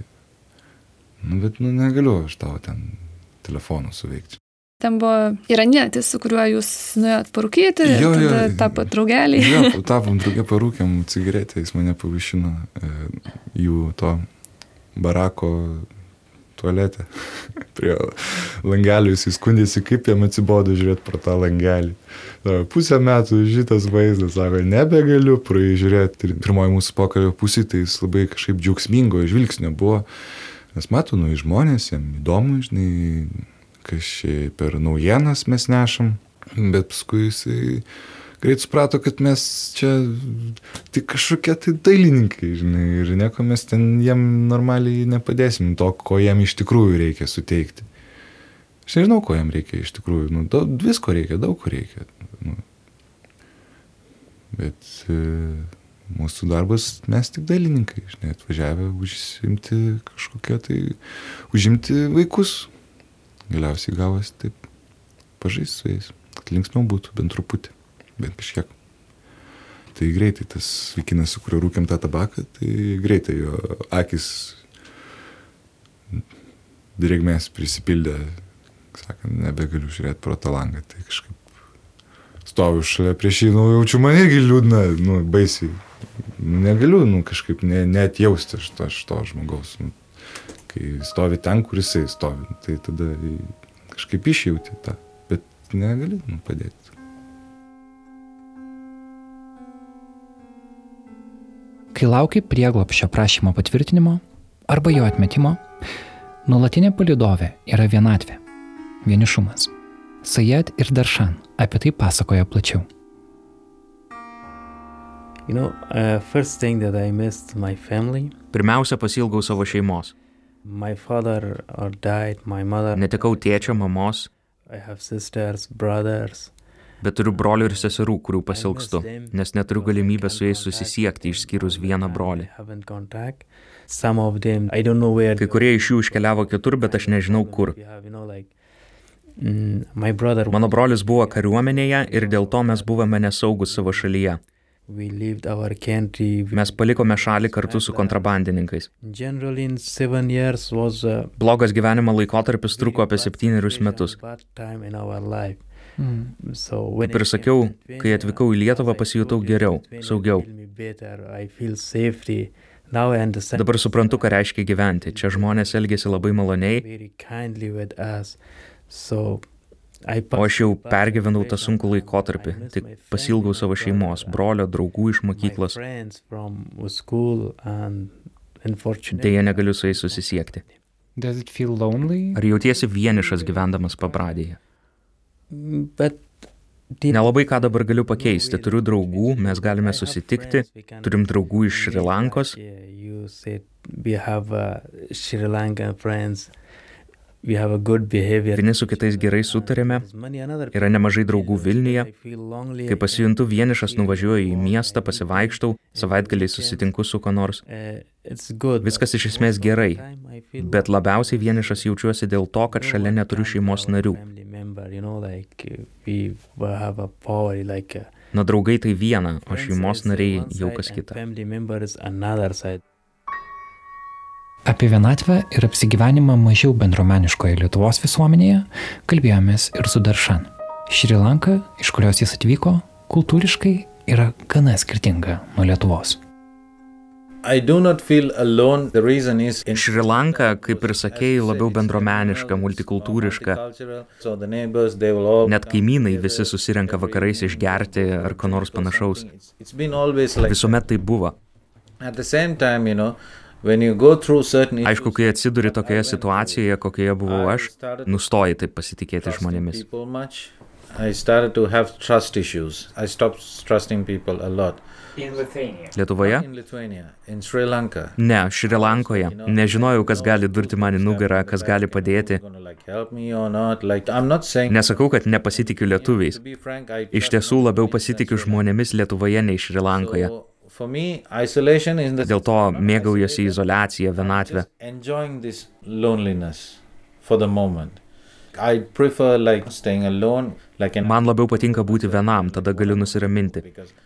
Nu, bet, nu, negaliu aš tavo ten telefoną suveikti. Ten buvo iranietis, su kuriuo jūs nuėjot parūkyti, jo, jo, tapo draugelį. Jo, tapom draugė parūkėm cigaretę, jis mane pavišino e, jų to barako tualetę. Prie langelių jis įskundėsi, kaip jam atsibodo žiūrėti pro tą langelį. Pusę metų šitas vaizdas, sako, nebegaliu pražiūrėti. Ir pirmoji mūsų pokalbio pusė, tai jis labai kažkaip džiaugsmingo žvilgsnio buvo. Nes matau, nu, žmonės, jam įdomu, žinai, kas čia per naujienas mes nešam, bet paskui jisai greit suprato, kad mes čia tik kažkokie tai dailininkai, žinai, ir nieko mes ten jiem normaliai nepadėsim to, ko jiem iš tikrųjų reikia suteikti. Aš nežinau, ko jam reikia iš tikrųjų, nu, daug, visko reikia, daug ko reikia. Nu. Bet e, mūsų darbas, mes tik dailininkai, žinai, atvažiavę užsimti kažkokie tai, užimti vaikus, galiausiai gavosi taip pažaisti su jais, kad linksmiau būtų bent truputį, bent kažkiek. Tai greitai tas vaikinas, su kuriuo rūkiam tą tabaką, tai greitai jo akis drėgmės prisipildė, sakant, nebegaliu žiūrėti pro tą langą. Tai kažkaip stoviu šalia prieš jį, nu, jaučiu man irgi liūdna, nu, baisiai. Negaliu, nu, kažkaip ne, net jausti šito, šito žmogaus. Nu, kai stovi ten, kur jisai stovi, tai tada kažkaip išjauti tą, bet negali nu, padėti. Kai lauki prieglopščio prašymo patvirtinimo arba jo atmetimo, nuolatinė palidovė yra vienatvė, vienišumas. Sayed ir Darshan apie tai pasakoja plačiau. You know, uh, first thing that I missed my family. Pirmiausia, pasilgau savo šeimos. My father or died, my mother. Netekau tėčio, mamos. I have sisters, brothers. Bet turiu brolių ir seserų, kurių pasilgstu, nes neturiu galimybę su jais susisiekti išskyrus vieną brolį. Kai kurie iš jų iškeliavo kitur, bet aš nežinau kur. Mano brolis buvo kariuomenėje ir dėl to mes buvome nesaugus savo šalyje. Mes palikome šalį kartu su kontrabandininkais. Blogas gyvenimo laikotarpis truko apie septynerius metus. Kaip ir sakiau, kai atvykau į Lietuvą, pasijutau geriau, saugiau. Dabar suprantu, ką reiškia gyventi. Čia žmonės elgėsi labai maloniai. O aš jau pergyvenau tą sunkų laikotarpį, tik pasilgau savo šeimos, brolio, draugų iš mokyklos. Deja, negaliu su jais susisiekti. Ar jautiesi vienišas gyvendamas pabradėje? Bet Nelabai ką dabar galiu pakeisti. Turiu draugų, mes galime susitikti. Turim draugų iš Šri Lankos. Vieni su kitais gerai sutarėme. Yra nemažai draugų Vilniuje. Kai pasijuntu vienišas, nuvažiuoju į miestą, pasivaikštau, savaitgaliai susitinku su kuo nors. Viskas iš esmės gerai. Bet labiausiai vienišas jaučiuosi dėl to, kad šalia neturiu šeimos narių. Na draugai tai viena, o šeimos nariai jau kas kita. Apie vienatvę ir apsigyvenimą mažiau bendromeniškoje Lietuvos visuomenėje kalbėjomės ir su Daršan. Šri Lanka, iš kurios jis atvyko, kultūriškai yra gana skirtinga nuo Lietuvos. Šri Lanka, kaip ir sakėjai, labiau bendromeniška, multikultūriška. Net kaimynai visi susirenka vakarais išgerti ar ko nors panašaus. Visuomet tai buvo. Aišku, kai atsiduri tokioje situacijoje, kokioje buvau aš, nustoji taip pasitikėti žmonėmis. Lietuvoje? Ne, Šri Lankoje. Nežinojau, kas gali durti man į nugarą, kas gali padėti. Nesakau, kad nepasitikiu lietuviais. Iš tiesų labiau pasitikiu žmonėmis Lietuvoje nei Šri Lankoje. Dėl to mėgaujuosi izolaciją, vienatvę. Man labiau patinka būti vienam, tada galiu nusiraminti.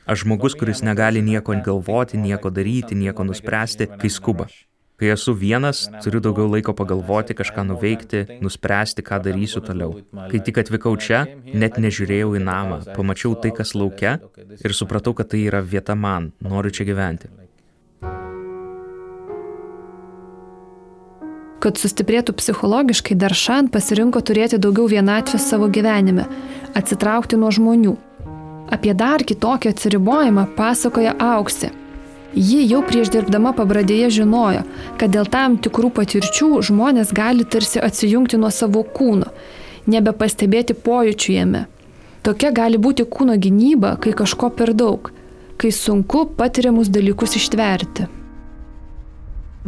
Aš žmogus, kuris negali nieko galvoti, nieko daryti, nieko nuspręsti, kai skuba. Kai esu vienas, turiu daugiau laiko pagalvoti, kažką nuveikti, nuspręsti, ką darysiu toliau. Kai tik atvykau čia, net nežiūrėjau į namą, pamačiau tai, kas laukia ir supratau, kad tai yra vieta man, noriu čia gyventi. Kad sustiprėtų psichologiškai, Daršan pasirinko turėti daugiau vienatvės savo gyvenime, atsitraukti nuo žmonių. Apie dar kitokį atsiribojimą pasakoja Auksė. Ji jau prieš dirbdama pabradėje žinojo, kad dėl tam tikrų patirčių žmonės gali tarsi atsijungti nuo savo kūno, nebepastebėti pojūčių jame. Tokia gali būti kūno gynyba, kai kažko per daug, kai sunku patiriamus dalykus ištverti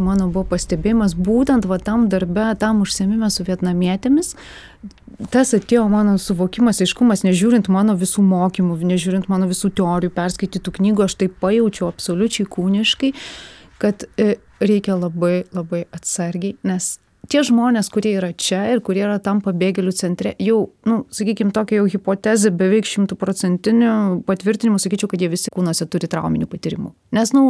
mano buvo pastebėjimas būtent va tam darbe, tam užsiemime su vietnamietėmis. Tas atėjo mano suvokimas, aiškumas, nežiūrint mano visų mokymų, nežiūrint mano visų teorijų, perskaitytų knygų, aš tai pajaučiau absoliučiai kūniškai, kad e, reikia labai labai atsargiai, nes tie žmonės, kurie yra čia ir kurie yra tam pabėgėlių centre, jau, nu, sakykime, tokia jau hipotezė beveik šimtų procentinių patvirtinimų, sakyčiau, kad jie visi kūnuose turi trauminių patyrimų. Nes, nu,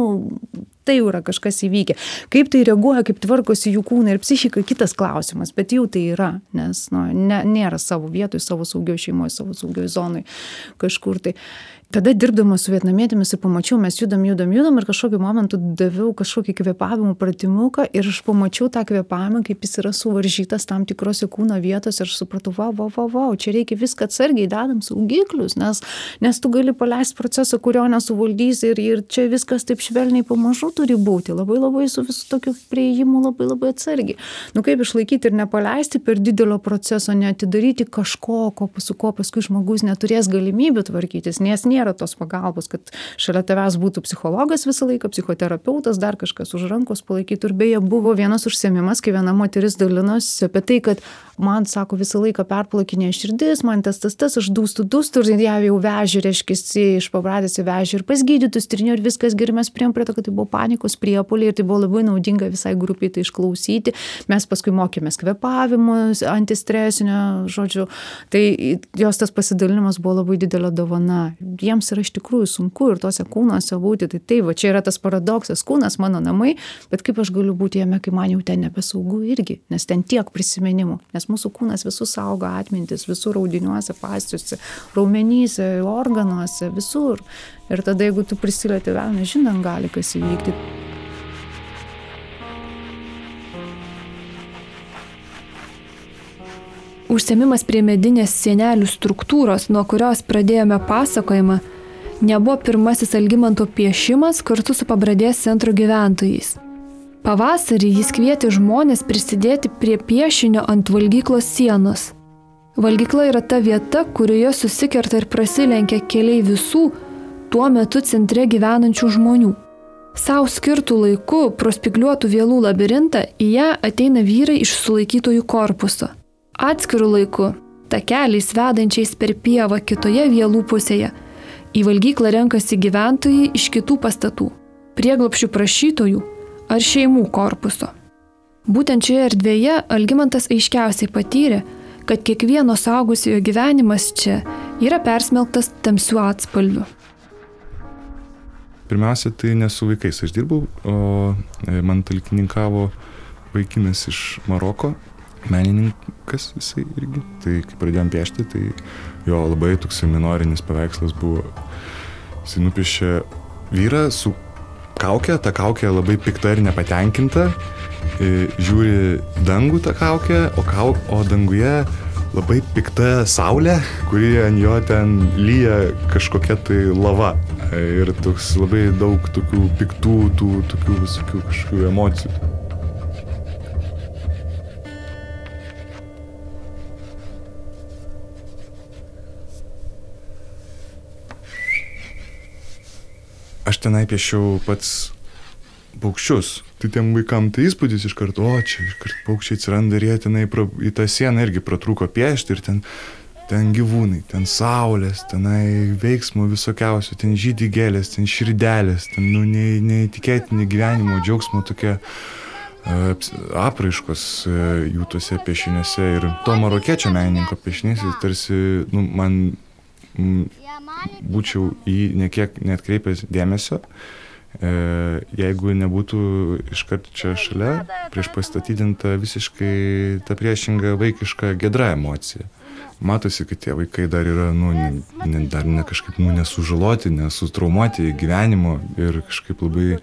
tai jau yra kažkas įvykę. Kaip tai reaguoja, kaip tvarkosi jų kūnai ir psichika, kitas klausimas, bet jau tai yra, nes nu, ne, nėra savo vietoj, savo saugio šeimoje, savo saugio zonai kažkur tai tada dirbdama su vietnamietėmis ir pamačiau, mes judam, judam, judam ir kažkokiu momentu daviau kažkokį kvėpavimo pratimuką ir aš pamačiau tą kvėpavimą, kaip jis yra suvaržytas tam tikrose kūno vietose ir aš supratau, wow, wow, wow, wow, čia reikia viską atsargiai dedam saugiklius, nes, nes tu gali paleisti procesą, kurio nesuvaldysi ir, ir čia viskas taip švelniai pamažu turi būti, labai labai su visų tokiu prieimu labai labai atsargiai. Nu kaip išlaikyti ir nepaleisti per didelio proceso, neatidaryti kažko, ko, su ko paskui žmogus neturės galimybių tvarkytis, nes nėra nėra tos pagalbos, kad šalia tavęs būtų psichologas visą laiką, psichoterapeutas, dar kažkas už rankos palaikytų. Ir beje, buvo vienas užsiemimas, kai viena moteris dalinosi apie tai, kad man, sako, visą laiką perplakinė širdis, man tas, tas, tas, aš dūstu, dūstu ir ją jau vežė, reiškia, iš pabradės į vežį ir pas gydytus trinio ir viskas gerai, mes priem prie to, kad tai buvo panikos priepoliai ir tai buvo labai naudinga visai grupiai tai išklausyti. Mes paskui mokėmės kvepavimus, antistresinio, žodžiu, tai jos tas pasidalinimas buvo labai didelė dovana. Jiems yra iš tikrųjų sunku ir tuose kūnuose būti, tai tai va, čia yra tas paradoksas, kūnas mano namai, bet kaip aš galiu būti jame, kai man jau ten nebesaugu irgi, nes ten tiek prisiminimų, nes mūsų kūnas visus saugo atmintis, visur audiniuose, pastiuose, raumenyse, organuose, visur. Ir tada, jeigu tu prisilieti vėl, nežinom, gali kas įvykti. Užsiemimas prie medinės sienelių struktūros, nuo kurios pradėjome pasakojimą, nebuvo pirmasis Algymanto piešimas kartu su pabradės centro gyventojais. Pavasarį jis kvietė žmonės prisidėti prie piešinio ant valgyklos sienos. Valgykla yra ta vieta, kurioje susikerta ir prasilenkia keliai visų tuo metu centre gyvenančių žmonių. Sau skirtų laiku prospigliuotų vėlų labirintą į ją ateina vyrai iš sulaikytojų korpuso. Atskirų laiku, takeliais vedančiais per pievą kitoje vėlų pusėje, į valgyklą renkasi gyventojai iš kitų pastatų, prieglopšių prašytojų ar šeimų korpuso. Būtent šioje erdvėje Algymantas aiškiausiai patyrė, kad kiekvieno saugusiojo gyvenimas čia yra persmelktas tamsių atspalvių. Pirmiausia, tai ne su vaikais aš dirbau, o e, man talkininkavo vaikinas iš Maroko, menininkas jisai irgi. Tai kai pradėjom piešti, tai jo labai toks minorinis paveikslas buvo. Jisai nupiešė vyrą su kaukę, ta kaukė labai pikta ir nepatenkinta, e, žiūri dangų tą kaukę, o, kau, o danguje labai pikta saulė, kuri ant jo ten lyja kažkokia tai lava. E, ir toks labai daug tokių piktų, tų tokių visokių kažkokių emocijų. Aš tenai piešiau pats paukščius. Tai tiem vaikam tai įspūdis iš karto, o čia iš karto paukščiai atsiranda ir jie tenai pra, į tą sieną irgi pratrūko piešti ir ten, ten gyvūnai, ten saulės, tenai veiksmų visokiausių, ten žydį gėlės, ten širdelės, ten nu, ne, neįtikėtini gyvenimo džiaugsmo tokie apraiškos jų tuose piešiniuose ir to marokiečio menininko piešinys tarsi nu, man būčiau į nekiek netkreipęs dėmesio, e, jeigu nebūtų iškart čia šalia prieš pastatydinta visiškai ta priešinga vaikiška gedra emocija. Matosi, kad tie vaikai dar yra, nu, ne, dar ne kažkaip, nu, nesužaloti, nesutraumuoti gyvenimo ir kažkaip labai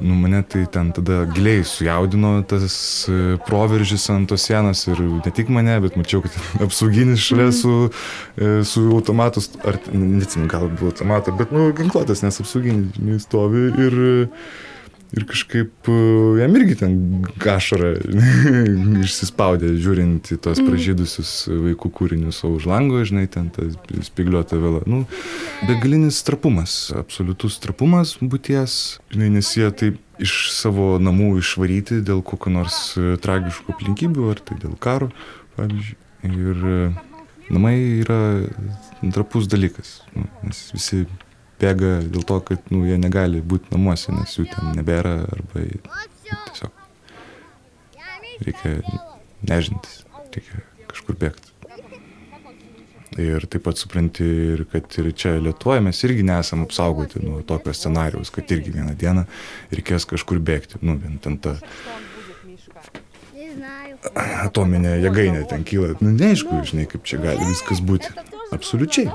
nu, mane tai ten tada giliai sujaudino tas e, proveržis ant tos sienos ir ne tik mane, bet mačiau, kad apsauginis šalia su, e, su automatus, ar neatsimenu, gal buvo automatą, bet, nu, ginkluotas, nes apsauginis stovi ir Ir kažkaip e, jam irgi ten gašara išsispaudė, žiūrint į tos mm. pražydusius vaikų kūrinius, o už lango, žinai, ten ta spigliuota vėla. Nu, begalinis trapumas, absoliutus trapumas būties, žinai, nes jie taip iš savo namų išvaryti dėl kokio nors e, tragiškų aplinkybių, ar tai dėl karo, pavyzdžiui. Ir e, namai yra trapus dalykas, nu, nes visi bėga dėl to, kad nu, jie negali būti namuose, nes jų ten nebėra arba tiesiog reikia nežintis, reikia kažkur bėgti. Ir taip pat supranti, ir kad ir čia Lietuvoje mes irgi nesam apsaugoti nuo tokio scenarijaus, kad irgi vieną dieną reikės kažkur bėgti. Nu, vien ten ta atominė jėgainė ten kyla. Nu, neaišku, žinai, kaip čia gali viskas būti. Absoliučiai.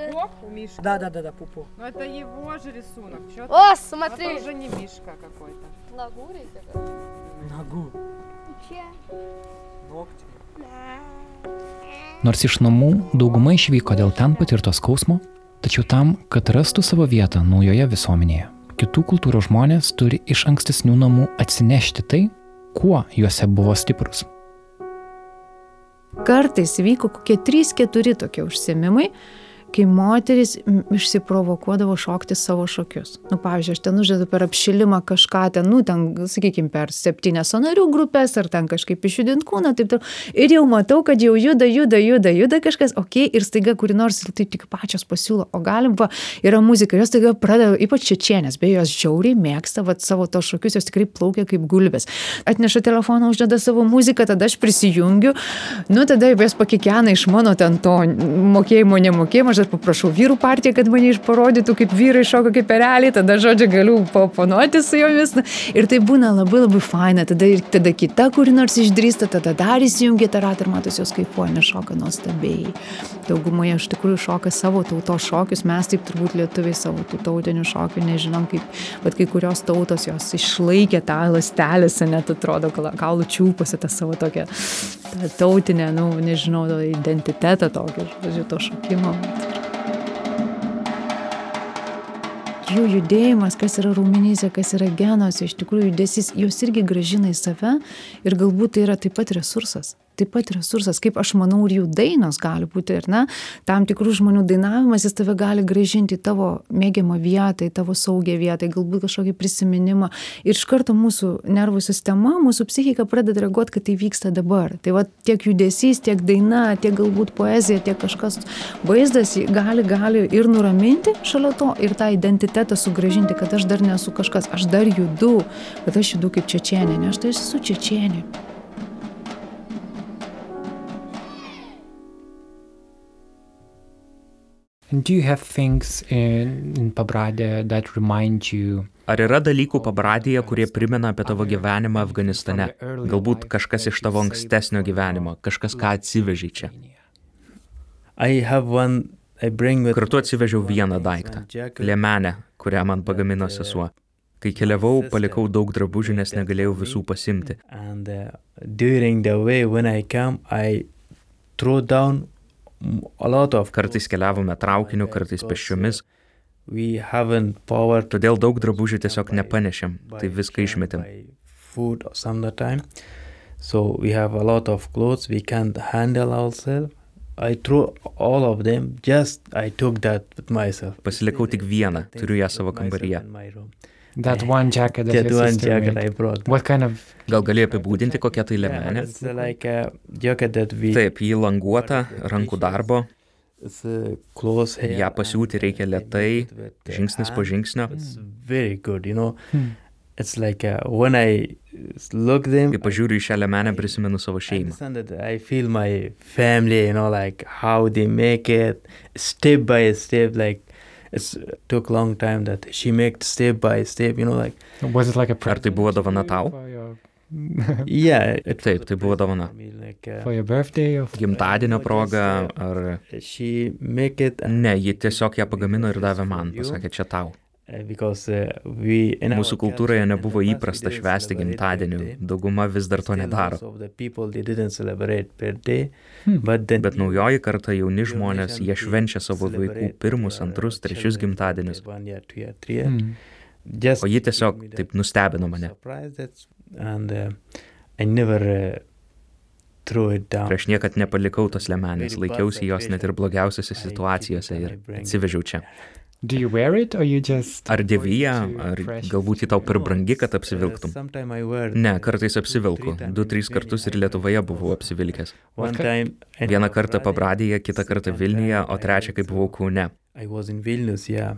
Пупок у Мишки. Да, да, да, да, пупу. Ну это его же рисунок. Чё ты? О, Это смотри. уже не Мишка какой-то. Ногу. Че? Ногти. Nors iš namų dauguma išvyko dėl ten patirto skausmo, tačiau tam, kad rastų savo vietą naujoje visuomenėje, kitų kultūrų žmonės turi iš ankstesnių namų atsinešti tai, kuo juose buvo stiprus. Kartais vyko kokie 3-4 tokie užsiemimai, kai moteris m, išsiprovokuodavo šokti savo šokius. Nu, pavyzdžiui, aš ten uždedu per apšilimą kažką ten, nu, ten, sakykime, per septynės sonarių grupės ar ten kažkaip išjudint kūną, taip toliau. Ir jau matau, kad jau juda, juda, juda, juda kažkas, okei, okay, ir staiga kuri nors tai tik pačios pasiūlo, o galim, va, yra muzika, jos staiga pradeda, ypač čečienės, beje, jos žiauriai mėgsta, va, savo tos šokius, jos tikrai plaukia kaip gulbės. Atneša telefoną, uždeda savo muziką, tada aš prisijungiu, nu, tada jos pakikena iš mano ten to mokėjimo, nemokėjimo, aš paprašau vyrų partiją, kad mane išparodytų, kaip vyrai šoka kaip pereliai, tada žodžiu galiu paponuoti su jomis. Ir tai būna labai labai faina, tada, tada kita, kuri nors išdrįsta, tada dar įsijungia tą ratą ir matosi jos kaip ponia šoka nuostabiai. Daugumoje iš tikrųjų šoka savo tautos šokius, mes taip turbūt lietuviai savo tų tautinių šokių nežinom, kaip, bet kai kurios tautos jos išlaikė tą lastelėse, net atrodo, kaulų čiūpose tą savo tokią tą tautinę, nu, nežinau, tą identitetą tokį, žodžiu, to šokimo. Jų judėjimas, kas yra raumenyse, kas yra genuose, iš tikrųjų judesys, jos irgi gražina į save ir galbūt tai yra taip pat resursas. Taip pat resursas, kaip aš manau, ir jų dainos gali būti, ir ne, tam tikrų žmonių dainavimas, jis tave gali gražinti į tavo mėgiamą vietą, į tavo saugią vietą, į galbūt kažkokį prisiminimą. Ir iš karto mūsų nervų sistema, mūsų psichika pradeda reaguoti, kad tai vyksta dabar. Tai va tiek judesys, tiek daina, tiek galbūt poezija, tiek kažkas vaizdas gali, gali ir nuraminti šalia to, ir tą identitetą sugražinti, kad aš dar nesu kažkas, aš dar judu, kad aš judu kaip čečienė, ne aš tai esu čečienė. Do you have things in, in Pabradė that remind you Ar yra dalykų pabradėje, kurie primena apie tavo gyvenimą Afganistane? Galbūt kažkas iš tavo ankstesnio gyvenimo, kažkas, ką atsivežiai čia. I have one, I bring with Kartu atsivežiau vieną daiktą - liemenę, kurią man pagamino sesuo. Kai keliavau, palikau daug drabužių, nes negalėjau visų pasimti. And uh, Kartais keliavome traukiniu, kartais pešiomis, we haven't power to todėl daug drabužių tiesiog nepanešėm, tai viską išmetėm. So we have a lot of clothes we can't handle ourselves. I threw all of them. Just I took that with myself. Pasilikau tik vieną, turiu ją savo kambaryje. That one jacket that That one jacket made? I brought. What kind of Gal gali apibūdinti, kokia tai Yeah, liemenė? it's uh, like a jacket that we. Taip, jį languota, rankų darbo, It's uh, ją pasiūti reikia lietai, žingsnis po žingsnio. It's very good, you know. Hmm. It's like uh, when I look them, Kai pažiūriu į šią liemenę, prisimenu savo šeimą. understand that I feel my family, you know, like how they make it step by step. Like it's took long time that she make step by step, you know, like was it like a Ar tai buvo dovana tau? for your, yeah. It Taip, tai buvo dovana. Like uh, for your birthday or Gimtadienio proga, ar... she make it. Ne, ji tiesiog ją pagamino ir davė man, pasakė, čia tau. Uh, uh, Mūsų kultūroje nebuvo įprasta švęsti gimtadienių, dauguma vis dar to nedaro. Hmm. Bet naujoji karta jauni žmonės, jie švenčia savo vaikų pirmus, antrus, trečius gimtadienius. Hmm. O ji tiesiog taip nustebino mane. and uh, I never uh, threw it down. Ir aš niekad nepalikau tos lemenės, laikiausi jos net ir blogiausiose situacijose ir atsivežiau čia. Do you wear it or you just Ar dėvyje, ar galbūt ji tau per brangi, kad apsivilktum? sometime I wear Ne, kartais apsivilku. Du, in tris kartus ir. Lietuvoje buvau apsivilkęs. Vieną kartą Pabradėje, kitą kartą Vilniuje, o trečią, kai buvau Kaune. I was in Vilnius, yeah.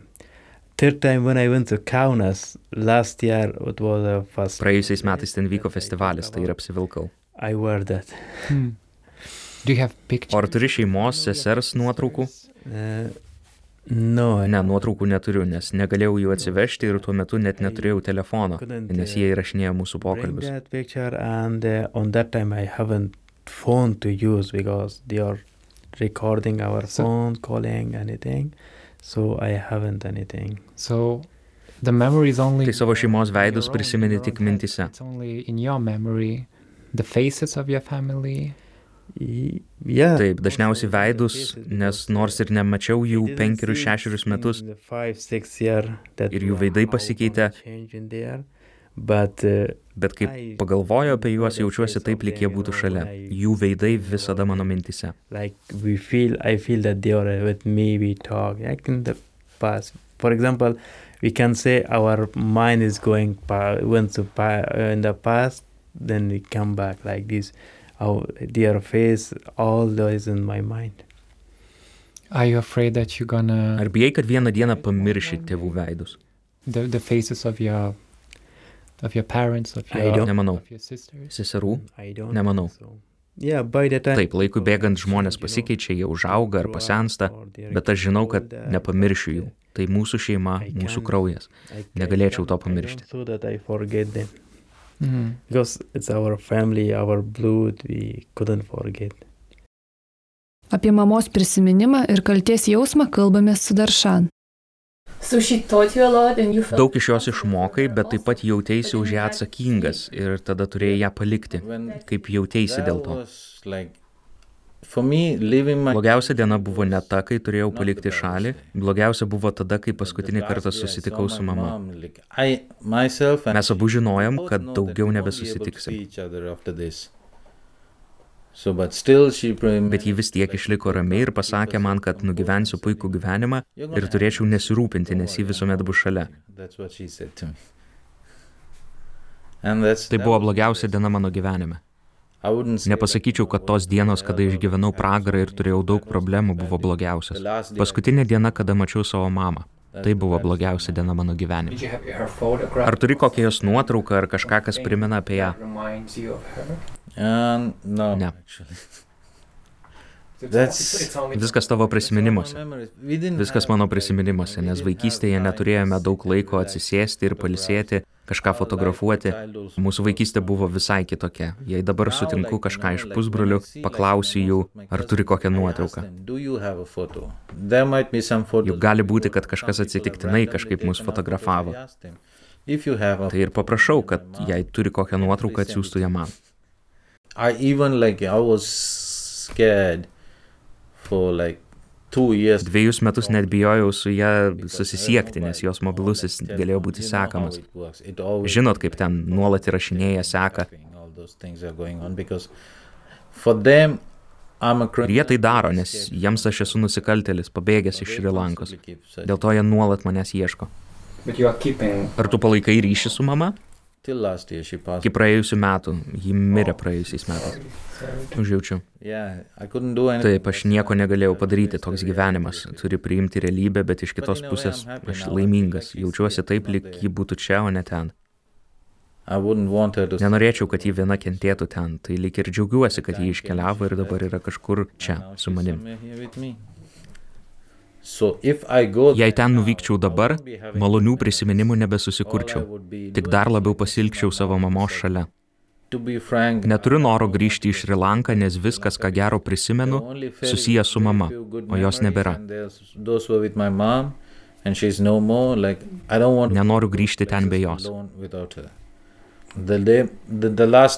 third time when I went to Kaunas last year, it was the first. Praėjusiais metais ten vyko festivalis, tai ir apsivilkau. I wear that. Hmm. Do you have pictures? O ar turi šeimos, sesers nuotraukų? Uh, no, I Ne, nuotraukų neturiu, nes negalėjau jų atsivežti ir tuo metu net neturėjau telefono, nes jie įrašinėjo mūsų pokalbius. that picture, and uh, on that time I haven't phone to use because they are recording our So- phone, calling, anything. So I haven't anything. So the memory is only. Tai savo šeimos veidus prisimeni tik mintise. It's only in your memory. The faces of your family. Taip, dažniausiai veidus, nes nors ir nemačiau jų penkerius, šešerius metus, ir jų veidai pasikeitė. uh, bet kai pagalvoju apie juos, jaučiuosi taip, lyg jie būtų šalia. Jų veidai visada mano mintise. like we feel i feel that they are with me we talk like in the past for example we can say our mind is going went to uh, in the past then we come back like this our their face all those in my mind Are you afraid that you're gonna. Ar bijai, kad vieną dieną pamirši tėvų veidus? The, the faces of your. Of your parents, of I your, don't- Nemanau. of your sisters? Seserų? i don't Nemanau. so. yeah time Taip, laikui bėgant žmonės pasikeičia, jie užauga ar pasensta, bet aš žinau, kad nepamiršiu jų. Tai mūsų šeima, mūsų kraujas. Negalėčiau to pamiršti. Mhm. because it's our family our blood we couldn't forget Apie mamos prisiminimą ir kalties jausmą kalbamės su Daršan. So she taught you a lot and you felt Daug iš jos išmokai, bet taip pat jautėsi už ją atsakingas ir tada turėjai ją palikti. Kaip jautėsi dėl to? like, for me, leaving my Blogiausia diena buvo ne ta, kai turėjau palikti šalį, blogiausia buvo tada, kai paskutinį kartą susitikau su mama. Mes abu žinojom, kad daugiau nebesusitiksim. Bet ji vis tiek išliko ramiai ir pasakė man, kad nugyvensiu puikų gyvenimą ir turėčiau nesirūpinti, nes ji visuomet bus šalia. Tai buvo blogiausia diena mano gyvenime. Nepasakyčiau, kad tos dienos, kada išgyvenau pragarą ir turėjau daug problemų, buvo blogiausios. Paskutinė diena, kada mačiau savo mamą. Tai buvo blogiausia diena mano gyvenime. Ar turi kokią jos nuotrauką ar kažką, kas primena apie ją? Um, no, Ne. That's- Viskas tavo prisiminimuose. Viskas mano prisiminimuose, nes vaikystėje neturėjome daug laiko atsisėsti ir palisėti, kažką fotografuoti. Mūsų vaikystė buvo visai kitokia. Jei dabar sutinku kažką iš pusbrolių, paklausiu jų, ar turi kokią nuotrauką. Juk gali būti, kad kažkas atsitiktinai kažkaip mus fotografavo. Tai ir paprašau, kad jei turi kokią nuotrauką, atsiųstų ją man. I even like I was scared for like two years. Dviejus metus net bijojau su ją susisiekti, nes jos mobilusis galėjo būti sekamas. Žinot, kaip ten nuolat įrašinėja seka. All those things are going on because for them I'm a Ir criminal. jie tai daro, nes jiems aš esu nusikaltelis, pabėgęs iš Šri Lankos. Dėl to jie nuolat manęs ieško. Ar tu palaikai ryšį su mama? Iki praėjusių metų. Ji mirė praėjusiais metais. Užjaučiu. Yeah, I couldn't do anything. Taip, aš nieko negalėjau padaryti, toks gyvenimas. Turi priimti realybę, bet iš kitos pusės aš laimingas. Jaučiuosi taip, lyg ji būtų čia, o ne ten. I wouldn't want her to Nenorėčiau, kad ji viena kentėtų ten. Tai lyg ir džiaugiuosi, kad ji iškeliavo ir dabar yra kažkur čia, su manim. somewhere here with me. So if I go Jei ten nuvykčiau dabar, malonių prisiminimų nebesusikurčiau. Tik dar labiau pasilgčiau savo mamos šalia. Neturiu noro grįžti į Šri Lanką, nes viskas, ką gero prisimenu, susijęs su mama, o jos nebėra. Nenoriu grįžti ten be jos.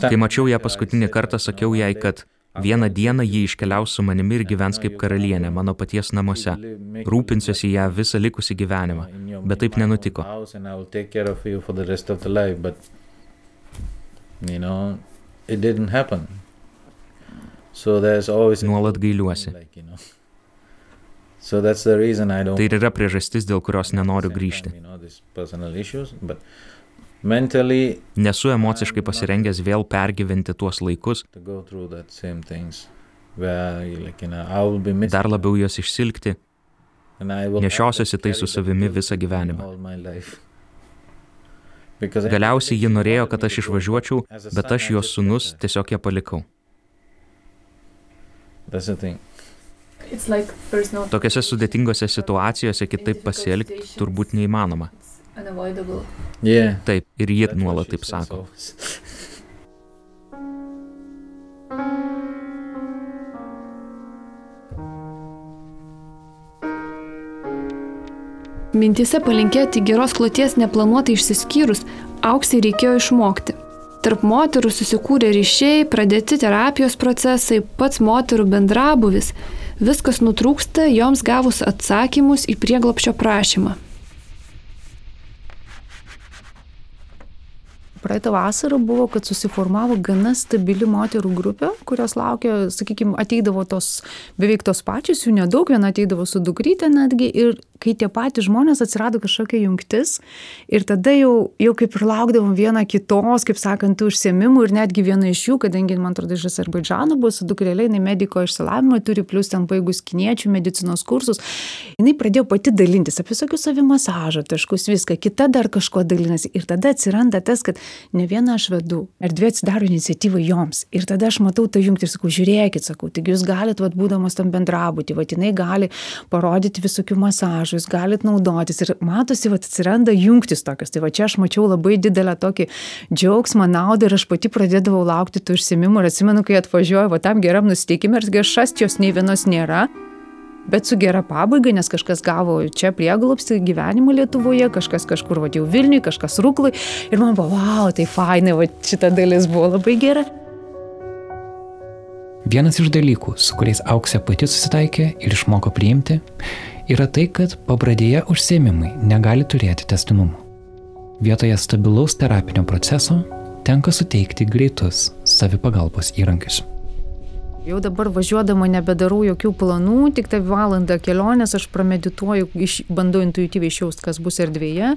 Kai mačiau ją paskutinį kartą, sakiau jai, kad vieną dieną ji iškeliaus su manimi ir gyvens kaip karalienė mano paties namuose. Rūpinsiuosi ją visą likusį gyvenimą. Bet taip nenutiko. you know it didn't happen. So there's always Nuolat gailiuosi. Tai ir yra priežastis, dėl kurios nenoriu grįžti. Nesu emociškai pasirengęs vėl pergyventi tuos laikus, dar labiau juos išsilgti. Nešiosiuosi tai su savimi visą gyvenimą. Galiausiai ji norėjo, kad aš išvažiuočiau, bet aš jos sunus tiesiog ją palikau. Tokiose sudėtingose situacijose kitaip pasielgti turbūt neįmanoma. Unavoidable. Yeah. Taip, ir ji nuolat taip sako. Mintise palinkėti geros kloties neplanuotai išsiskyrus, auksiai reikėjo išmokti. Tarp moterų susikūrė ryšiai, pradėti terapijos procesai, pats moterų bendrabuvis. Viskas nutrūksta joms gavus atsakymus į prieglopščio prašymą. Praeitą vasarą buvo, kad susiformavo gana stabili moterų grupė, kurios laukia, sakykime, ateidavo tos beveik tos pačios, jų nedaug, viena ateidavo su dukrytė netgi ir kai tie patys žmonės atsirado kažkokia jungtis ir tada jau, jau kaip ir laukdavom viena kitos, kaip sakant, užsiemimų ir netgi viena iš jų, kadangi man atrodo iš Azerbaidžano buvo su dukrelė, jinai mediko išsilavinimą turi, plus ten baigus kiniečių medicinos kursus, jinai pradėjo pati dalintis apie visokius savimasažo taškus, viską, kita dar kažko dalinasi ir tada atsiranda tas, kad ne vieną aš vedu, erdvė atsidaro iniciatyvą joms ir tada aš matau tą jungtį ir sakau, žiūrėkit, sakau, taigi jūs galite, vad būdamas tam bendrabutį, vad jinai gali parodyti visokių masažų, jūs galite naudotis ir matosi, vad atsiranda jungtis tokios. Tai va čia aš mačiau labai didelę tokį džiaugsmą, naudą ir aš pati pradėdavau laukti tų užsimimų ir atsimenu, kai atvažiuoju, va tam geram nusiteikimui ir šastijos nei vienos nėra. Bet su gera pabaiga, nes kažkas gavo čia prieglopsti gyvenimą Lietuvoje, kažkas kažkur va jau Vilniui, kažkas Rūklai. Ir man buvo, wow, tai fainai, va šita dalis buvo labai gera. Vienas iš dalykų, su kuriais auksė pati susitaikė ir išmoko priimti, yra tai, kad pabradėje užsiemimai negali turėti testinumo. Vietoje stabilaus terapinio proceso tenka suteikti greitus savipagalbos įrankius. Jau dabar važiuodama nebedarau jokių planų, tik tą valandą kelionės aš pramedituoju, iš, bandau intuityviai išjausti, kas bus erdvėje,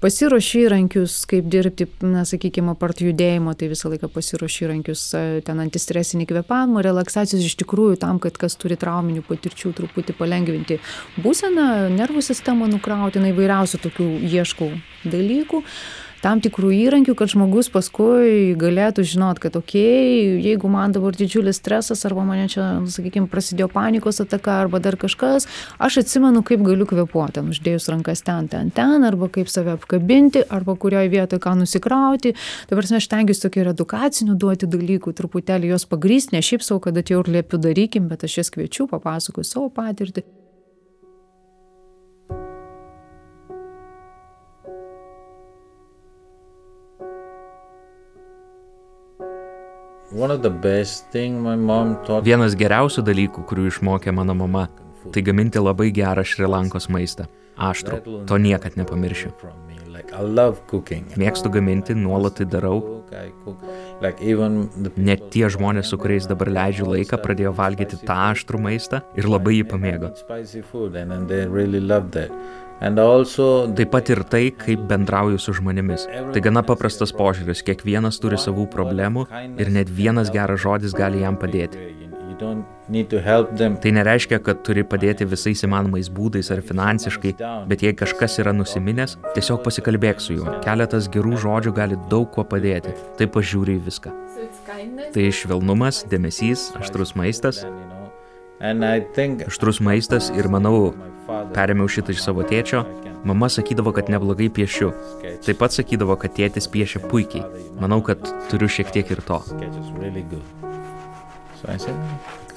pasiruošiu įrankius, kaip dirbti, na, sakykime, apart judėjimo, tai visą laiką pasiruošiu įrankius, ten antistresinį kvepavimą, relaksacijos iš tikrųjų tam, kad kas turi trauminių patirčių, truputį palengvinti būseną, nervų sistemą nukrauti, na, įvairiausių tokių ieškau dalykų tam tikrų įrankių, kad žmogus paskui galėtų žinot, kad okei, okay, jeigu man dabar didžiulis stresas arba mane čia, sakykime, prasidėjo panikos ataka arba dar kažkas, aš atsimenu, kaip galiu kvepuoti, uždėjus rankas ten, ten, ten, arba kaip save apkabinti, arba kurioje vietoje ką nusikrauti. Dabar aš tengiuosi tokių ir edukacinių duoti dalykų, truputėlį jos pagrysti, ne šiaip savo, kad atėjau ir liepiu darykim, bet aš jas kviečiu, papasakoju savo patirtį. Vienas geriausių dalykų, kurių išmokė mano mama, tai gaminti labai gerą Šrilankos maistą. Aštrų. To niekad nepamiršiu. Mėgstu gaminti, nuolat tai darau. Net tie žmonės, su kuriais dabar leidžiu laiką, pradėjo valgyti tą aštrų maistą ir labai jį pamėgo. Taip pat ir tai, kaip bendrauju su žmonėmis. Tai gana paprastas požiūris, kiekvienas turi savų problemų ir net vienas geras žodis gali jam padėti. Tai nereiškia, kad turi padėti visais įmanomais būdais ar finansiškai, bet jei kažkas yra nusiminęs, tiesiog pasikalbėk su juo. Keletas gerų žodžių gali daug kuo padėti. Taip pažiūri į viską. Tai švelnumas, dėmesys, aštrus maistas. Aštrus maistas ir manau, perėmiau šitą iš savo tėčio. Mama sakydavo, kad neblogai piešiu. Taip pat sakydavo, kad tėtis piešia puikiai. Manau, kad turiu šiek tiek ir to. So I said,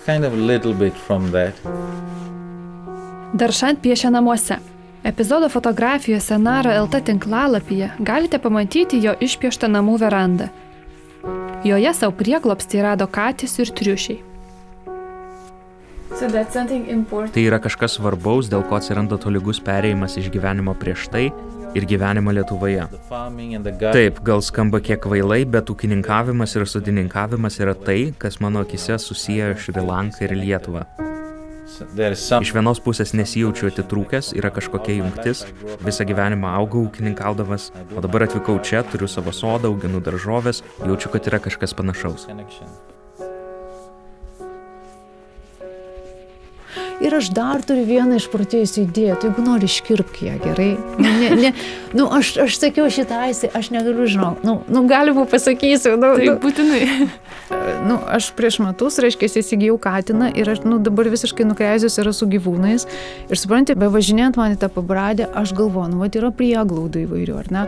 kind of a little bit from that. Daršant piešia namuose. Epizodo fotografijose Nara LT tinklalapyje galite pamatyti jo išpieštą namų verandą. Joje savo prieglopstį rado katės ir triušiai. So that's something important. Tai yra kažkas svarbaus, dėl ko atsiranda tolygus perėjimas iš gyvenimo prieš tai ir gyvenimo Lietuvoje. Taip, gal skamba kiek kvailai, bet ūkininkavimas ir sodininkavimas yra tai, kas mano akise susiję Šri Lanką ir Lietuvą. Iš vienos pusės nesijaučiu atitrūkęs, yra kažkokia jungtis, visą gyvenimą augau ūkininkaudamas, o dabar atvykau čia, turiu savo sodą, auginu daržovės, jaučiu, kad yra kažkas panašaus. Ir aš dar turiu vieną išprotėjusią idėją, tai jeigu nori iškirpk ją gerai. Ne, ne, ne, nu, aš, aš sakiau šitą aisį, aš negaliu žinoti, nu, nu galima pasakysiu. Nu, Tai nu, būtinai. nu, aš prieš metus, reiškia, įsigijau katiną ir aš nu, dabar visiškai nukreizęs yra su gyvūnais. Ir suprantate, be važinėjant man į tą pabradę, aš galvoju, nu, va, yra prieglaudų įvairių, ar ne?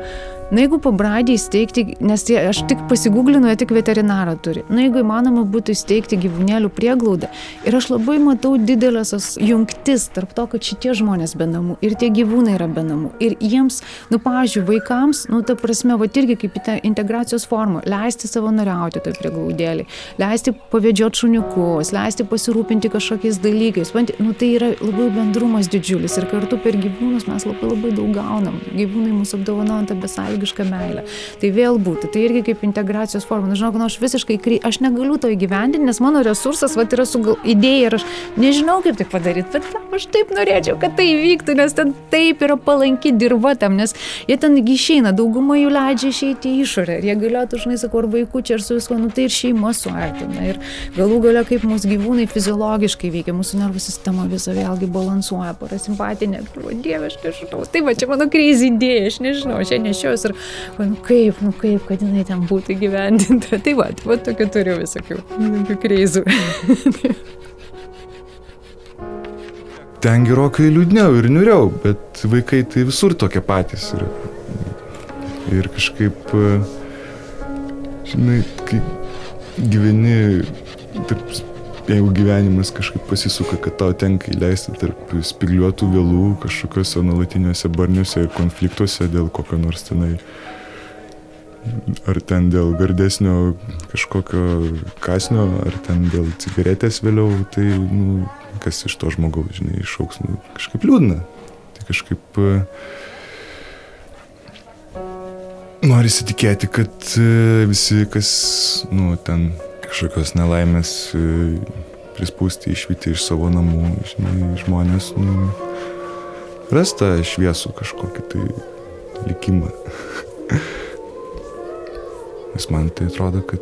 Na, jeigu pabradį įsteigti, nes tie, aš tik pasigūglinu, jie tik veterinarą turi. Na, jeigu įmanoma būtų įsteigti gyvūnėlių prieglaudą. Ir aš labai matau didelės tas jungtis tarp to, kad šitie žmonės be namų ir tie gyvūnai yra be namų. Ir jiems, nu, pavyzdžiui, vaikams, nu, ta prasme, va irgi kaip į tą integracijos formą, leisti savanoriauti toj prieglaudėlį, leisti pavėdžioti šuniukus, leisti pasirūpinti kažkokiais dalykais. Nu, tai yra labai bendrumas didžiulis ir kartu per gyvūnus mes labai labai daug gaunam. Gyvūnai mūsų apdovanoja tą besąlygišką meilę. Tai vėl būtų, tai irgi kaip integracijos forma. Na, žinok, nu, aš visiškai, kry- aš negaliu to įgyvendinti, nes mano resursas, va, yra su idėja ir aš nežinau, kaip tai padaryti, bet aš taip norėčiau, kad tai įvyktų, nes ten taip yra palanki dirba tam, nes jie ten išeina, dauguma jų leidžia išeiti į išorę ir jie galėtų, žinai, sakau, ar vaikų čia ir su viskuo, nu tai ir šeima suartina. Ir galų galia, kaip mūsų gyvūnai fiziologiškai veikia, mūsų nervų sistema visą vėlgi balansuoja, parasimpatinė, o dieve, aš nežinau. Tai va, čia mano kreizį idėja, aš nežinau, ją nešios ir, nu kaip, nu kaip, kad jinai ten būtų gyvendinta. Tai va, tai va tokių turiu visokių, kreizų. Ten gerokai liūdniau ir niuriau, bet vaikai tai visur tokie patys yra. Ir kažkaip, e, žinai, kai gyveni, tarp, jeigu gyvenimas kažkaip pasisuka, kad tau tenka įleisti tarp spigliuotų vėlų kažkokiuose nuolatiniuose barniuose ir konfliktuose dėl kokio nors tenai ar ten dėl gardesnio kažkokio kasnio, ar ten dėl cigaretės vėliau, tai, nu, kas iš to žmogaus, žinai, išauks, nu, kažkaip liūdna. Tai kažkaip e, nori įsitikėti, kad e, visi, kas, nu, ten kažkokios nelaimės e, prispūsti, išvykti iš savo namų, žinai, žmonės, nu, ras tą šviesų kažkokį tai likimą. Nes man tai atrodo, kad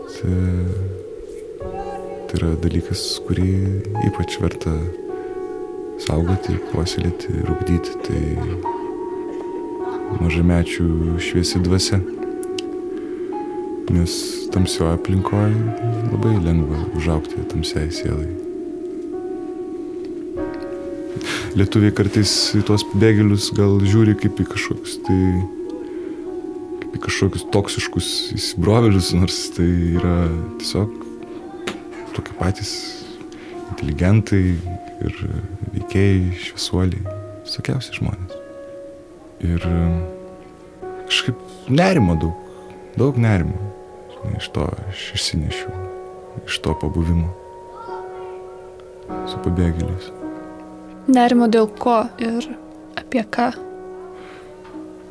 tai yra dalykas, kurį ypač verta saugoti, puoselėti ir ugdyti. Tai mažamečių šviesi dvasia. Nes tamsioje aplinkoje labai lengva užaukti tamsiai sielai. Lietuviai kartais į tuos pabėgėlius gal žiūri kaip į kažkokius tai kaip į kažkokius toksiškus įsibrovėlius, nors tai yra tiesiog tokie patys inteligentai ir veikėjai, šviesuoliai, visokiausi žmonės. Ir kažkaip nerimo daug, daug nerimo. Žinai, iš to aš išsinešiu, iš to pabuvimo su pabėgėliais. Nerimo dėl ko ir apie ką.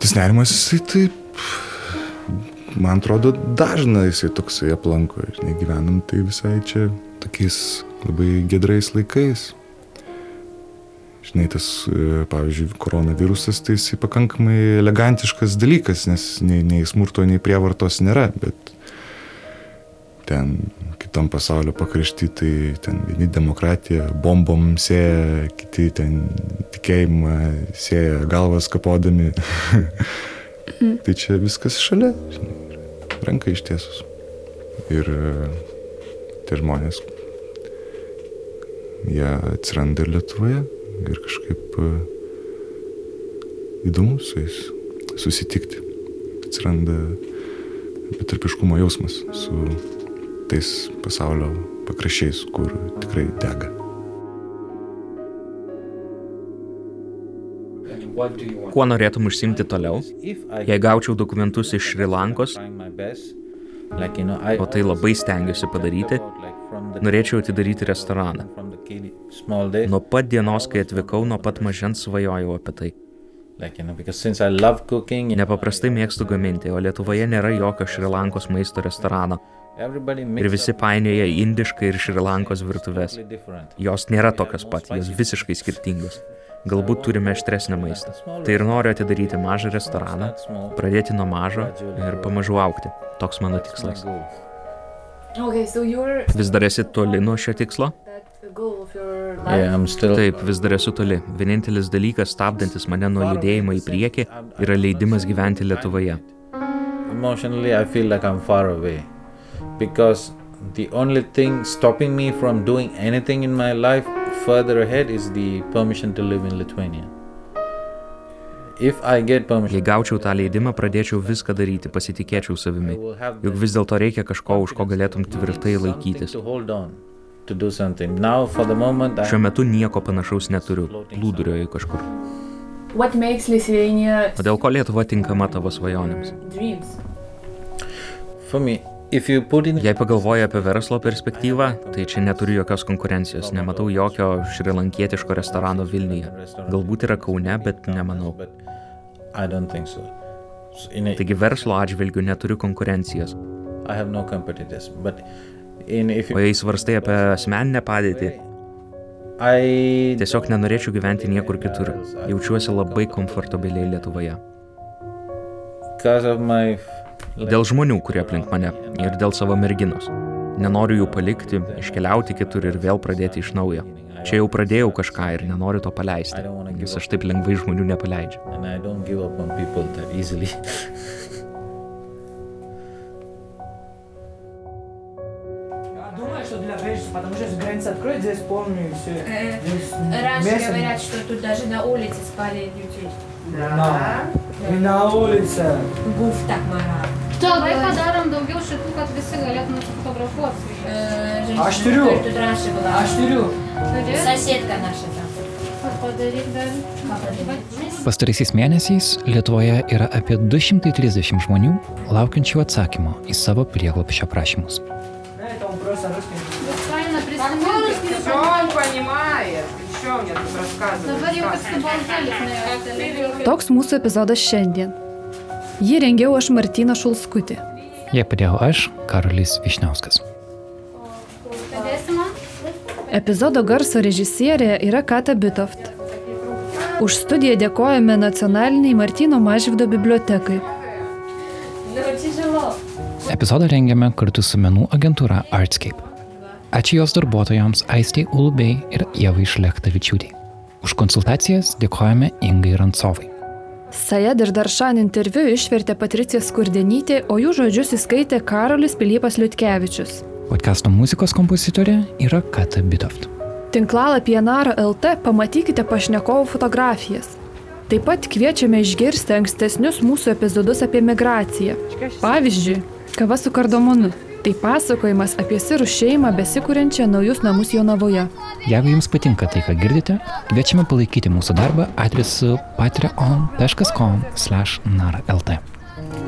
Tas nerimas, jisai taip, man atrodo, dažnai jisai toksai aplanko. Žinai, gyvenam tai visai čia tokiais labai gedrais laikais. Žinai, tas, e, pavyzdžiui, koronavirusas, tai jisai pakankamai elegantiškas dalykas, nes nei, nei smurto, nei prievartos nėra, bet ten kitam pasaulio pakrašty, tai ten vieni demokratiją bombom sėja, kiti ten tikėjimą sėja galvas kapodami. tai čia viskas šalia, žinai, ranka ištiesus. Ir e, tie žmonės, jie atsiranda ir Lietuvoje ir kažkaip e, įdomu su jais susitikti. Atsiranda betarpiškumo jausmas su tais pasaulio pakraščiais, kur tikrai dega. Kuo norėtum užsimti toliau? Jei gaučiau dokumentus iš Šri Lankos, o tai labai stengiuosi padaryti, norėčiau atidaryti restoraną. Nuo pat dienos, kai atvykau, nuo pat mažens svajojau apie tai. Nepaprastai mėgstu gaminti, o Lietuvoje nėra jokio Šri Lankos maisto restorano. Ir visi painioja indišką ir Šri Lankos virtuves. Jos nėra tokios pat, jos visiškai skirtingos. Galbūt turime aštresnį maistą. Tai ir noriu atidaryti mažą restoraną, pradėti nuo mažo ir pamažu aukti. Toks mano tikslas. Okay, so you're Vis dar esi toli nuo šio tikslo? Taip, vis dar esu toli. Vienintelis dalykas stabdantis mane nuo judėjimo į priekį yra leidimas gyventi Lietuvoje. Emotionally, I feel like I'm far away because the only thing stopping me from doing anything in my life further ahead is the permission to live in Lithuania. If I get permission, Jei gaučiau tą leidimą, pradėčiau viską daryti, pasitikėčiau savimi. Juk vis dėlto reikia kažko, už ko galėtum tvirtai laikytis. to hold on to do something. Now, for the moment, Šiuo I, metu nieko panašaus neturiu. Plūduriuoju kažkur. What makes Lithuania O dėl ko Lietuva tinkama tavo svajonėms? In Jei pagalvoji apie verslo perspektyvą, tai čia neturiu jokios konkurencijos, nematau jokio šrilankietiško restorano Vilniuje. Galbūt yra Kaune, bet nemanau. Taigi verslo atžvilgių neturiu konkurencijos. I have no competitors, but in if O jei svarstai apie asmeninę padėtį, tiesiog nenorėčiau gyventi niekur kitur. Jaučiuosi labai komfortabiliai Lietuvoje. because of my Dėl žmonių, kurie aplink mane ir dėl savo merginos. Nenoriu jų palikti, iškeliauti kitur ir vėl pradėti iš naujo. Čia jau pradėjau kažką ir nenoriu to paleisti, nes aš taip lengvai žmonių nepaleidžiu. and I don't give up on people that easily. Я думаю, что для Бежица, потому что если граница откроет, здесь полный и все. Раньше говорят, что тут даже на улице спали людей. Да. И на улице. Гуф так Tuo laiką darom daugiau šitų, kad visi galėtume fotografuoti su jais. Aš turiu. Aš turiu. Sasėtka naša ten. Pastaraisiais mėnesiais Lietuvoje yra apie 230 žmonių laukiančių atsakymo į savo prieglopščio prašymus. Toks mūsų epizodas šiandien. Jį rengiau aš Martyną Šulskutį. Jie padėjau aš, Karolis Višniauskas. Epizodo garso režisierė yra Kata Bitoft. Už studiją dėkojame nacionaliniai Martino Mažvido bibliotekai. Epizodą rengiame kartu su menų agentūra Artscape. Ačiū jos darbuotojams Aistei Ulbei ir Jevai Šlektavičiūtei. Už konsultacijas dėkojame Ingai Rantsovai. Sajed ir Daršan interviu išvertė Patricija Skurdenytė, o jų žodžius įskaitė Karolis Pilypas Liutkevičius. Podcasto muzikos kompozitorė yra Kata Bitoft. Tinklalapyje Naro LT pamatykite pašnekovų fotografijas. Taip pat kviečiame išgirsti ankstesnius mūsų epizodus apie migraciją. Pavyzdžiui, kava su kardamonu. Tai pasakojimas apie sirų šeimą besikūrenčią naujus namus Jonavoje. Jeigu jums patinka tai, ką girdite, kviečiame palaikyti mūsų darbą adresu patreon.com/narlt.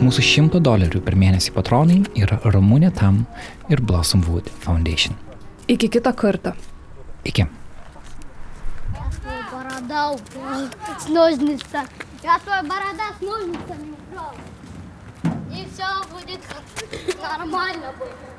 Mūsų 100 dolerių per mėnesį patronai yra Ramūnė Tam ir Blossom Wood Foundation. Iki kito karto. Iki. Борода упала с ножница. Я твоя борода с ножницами украл. И все будет нормально будет.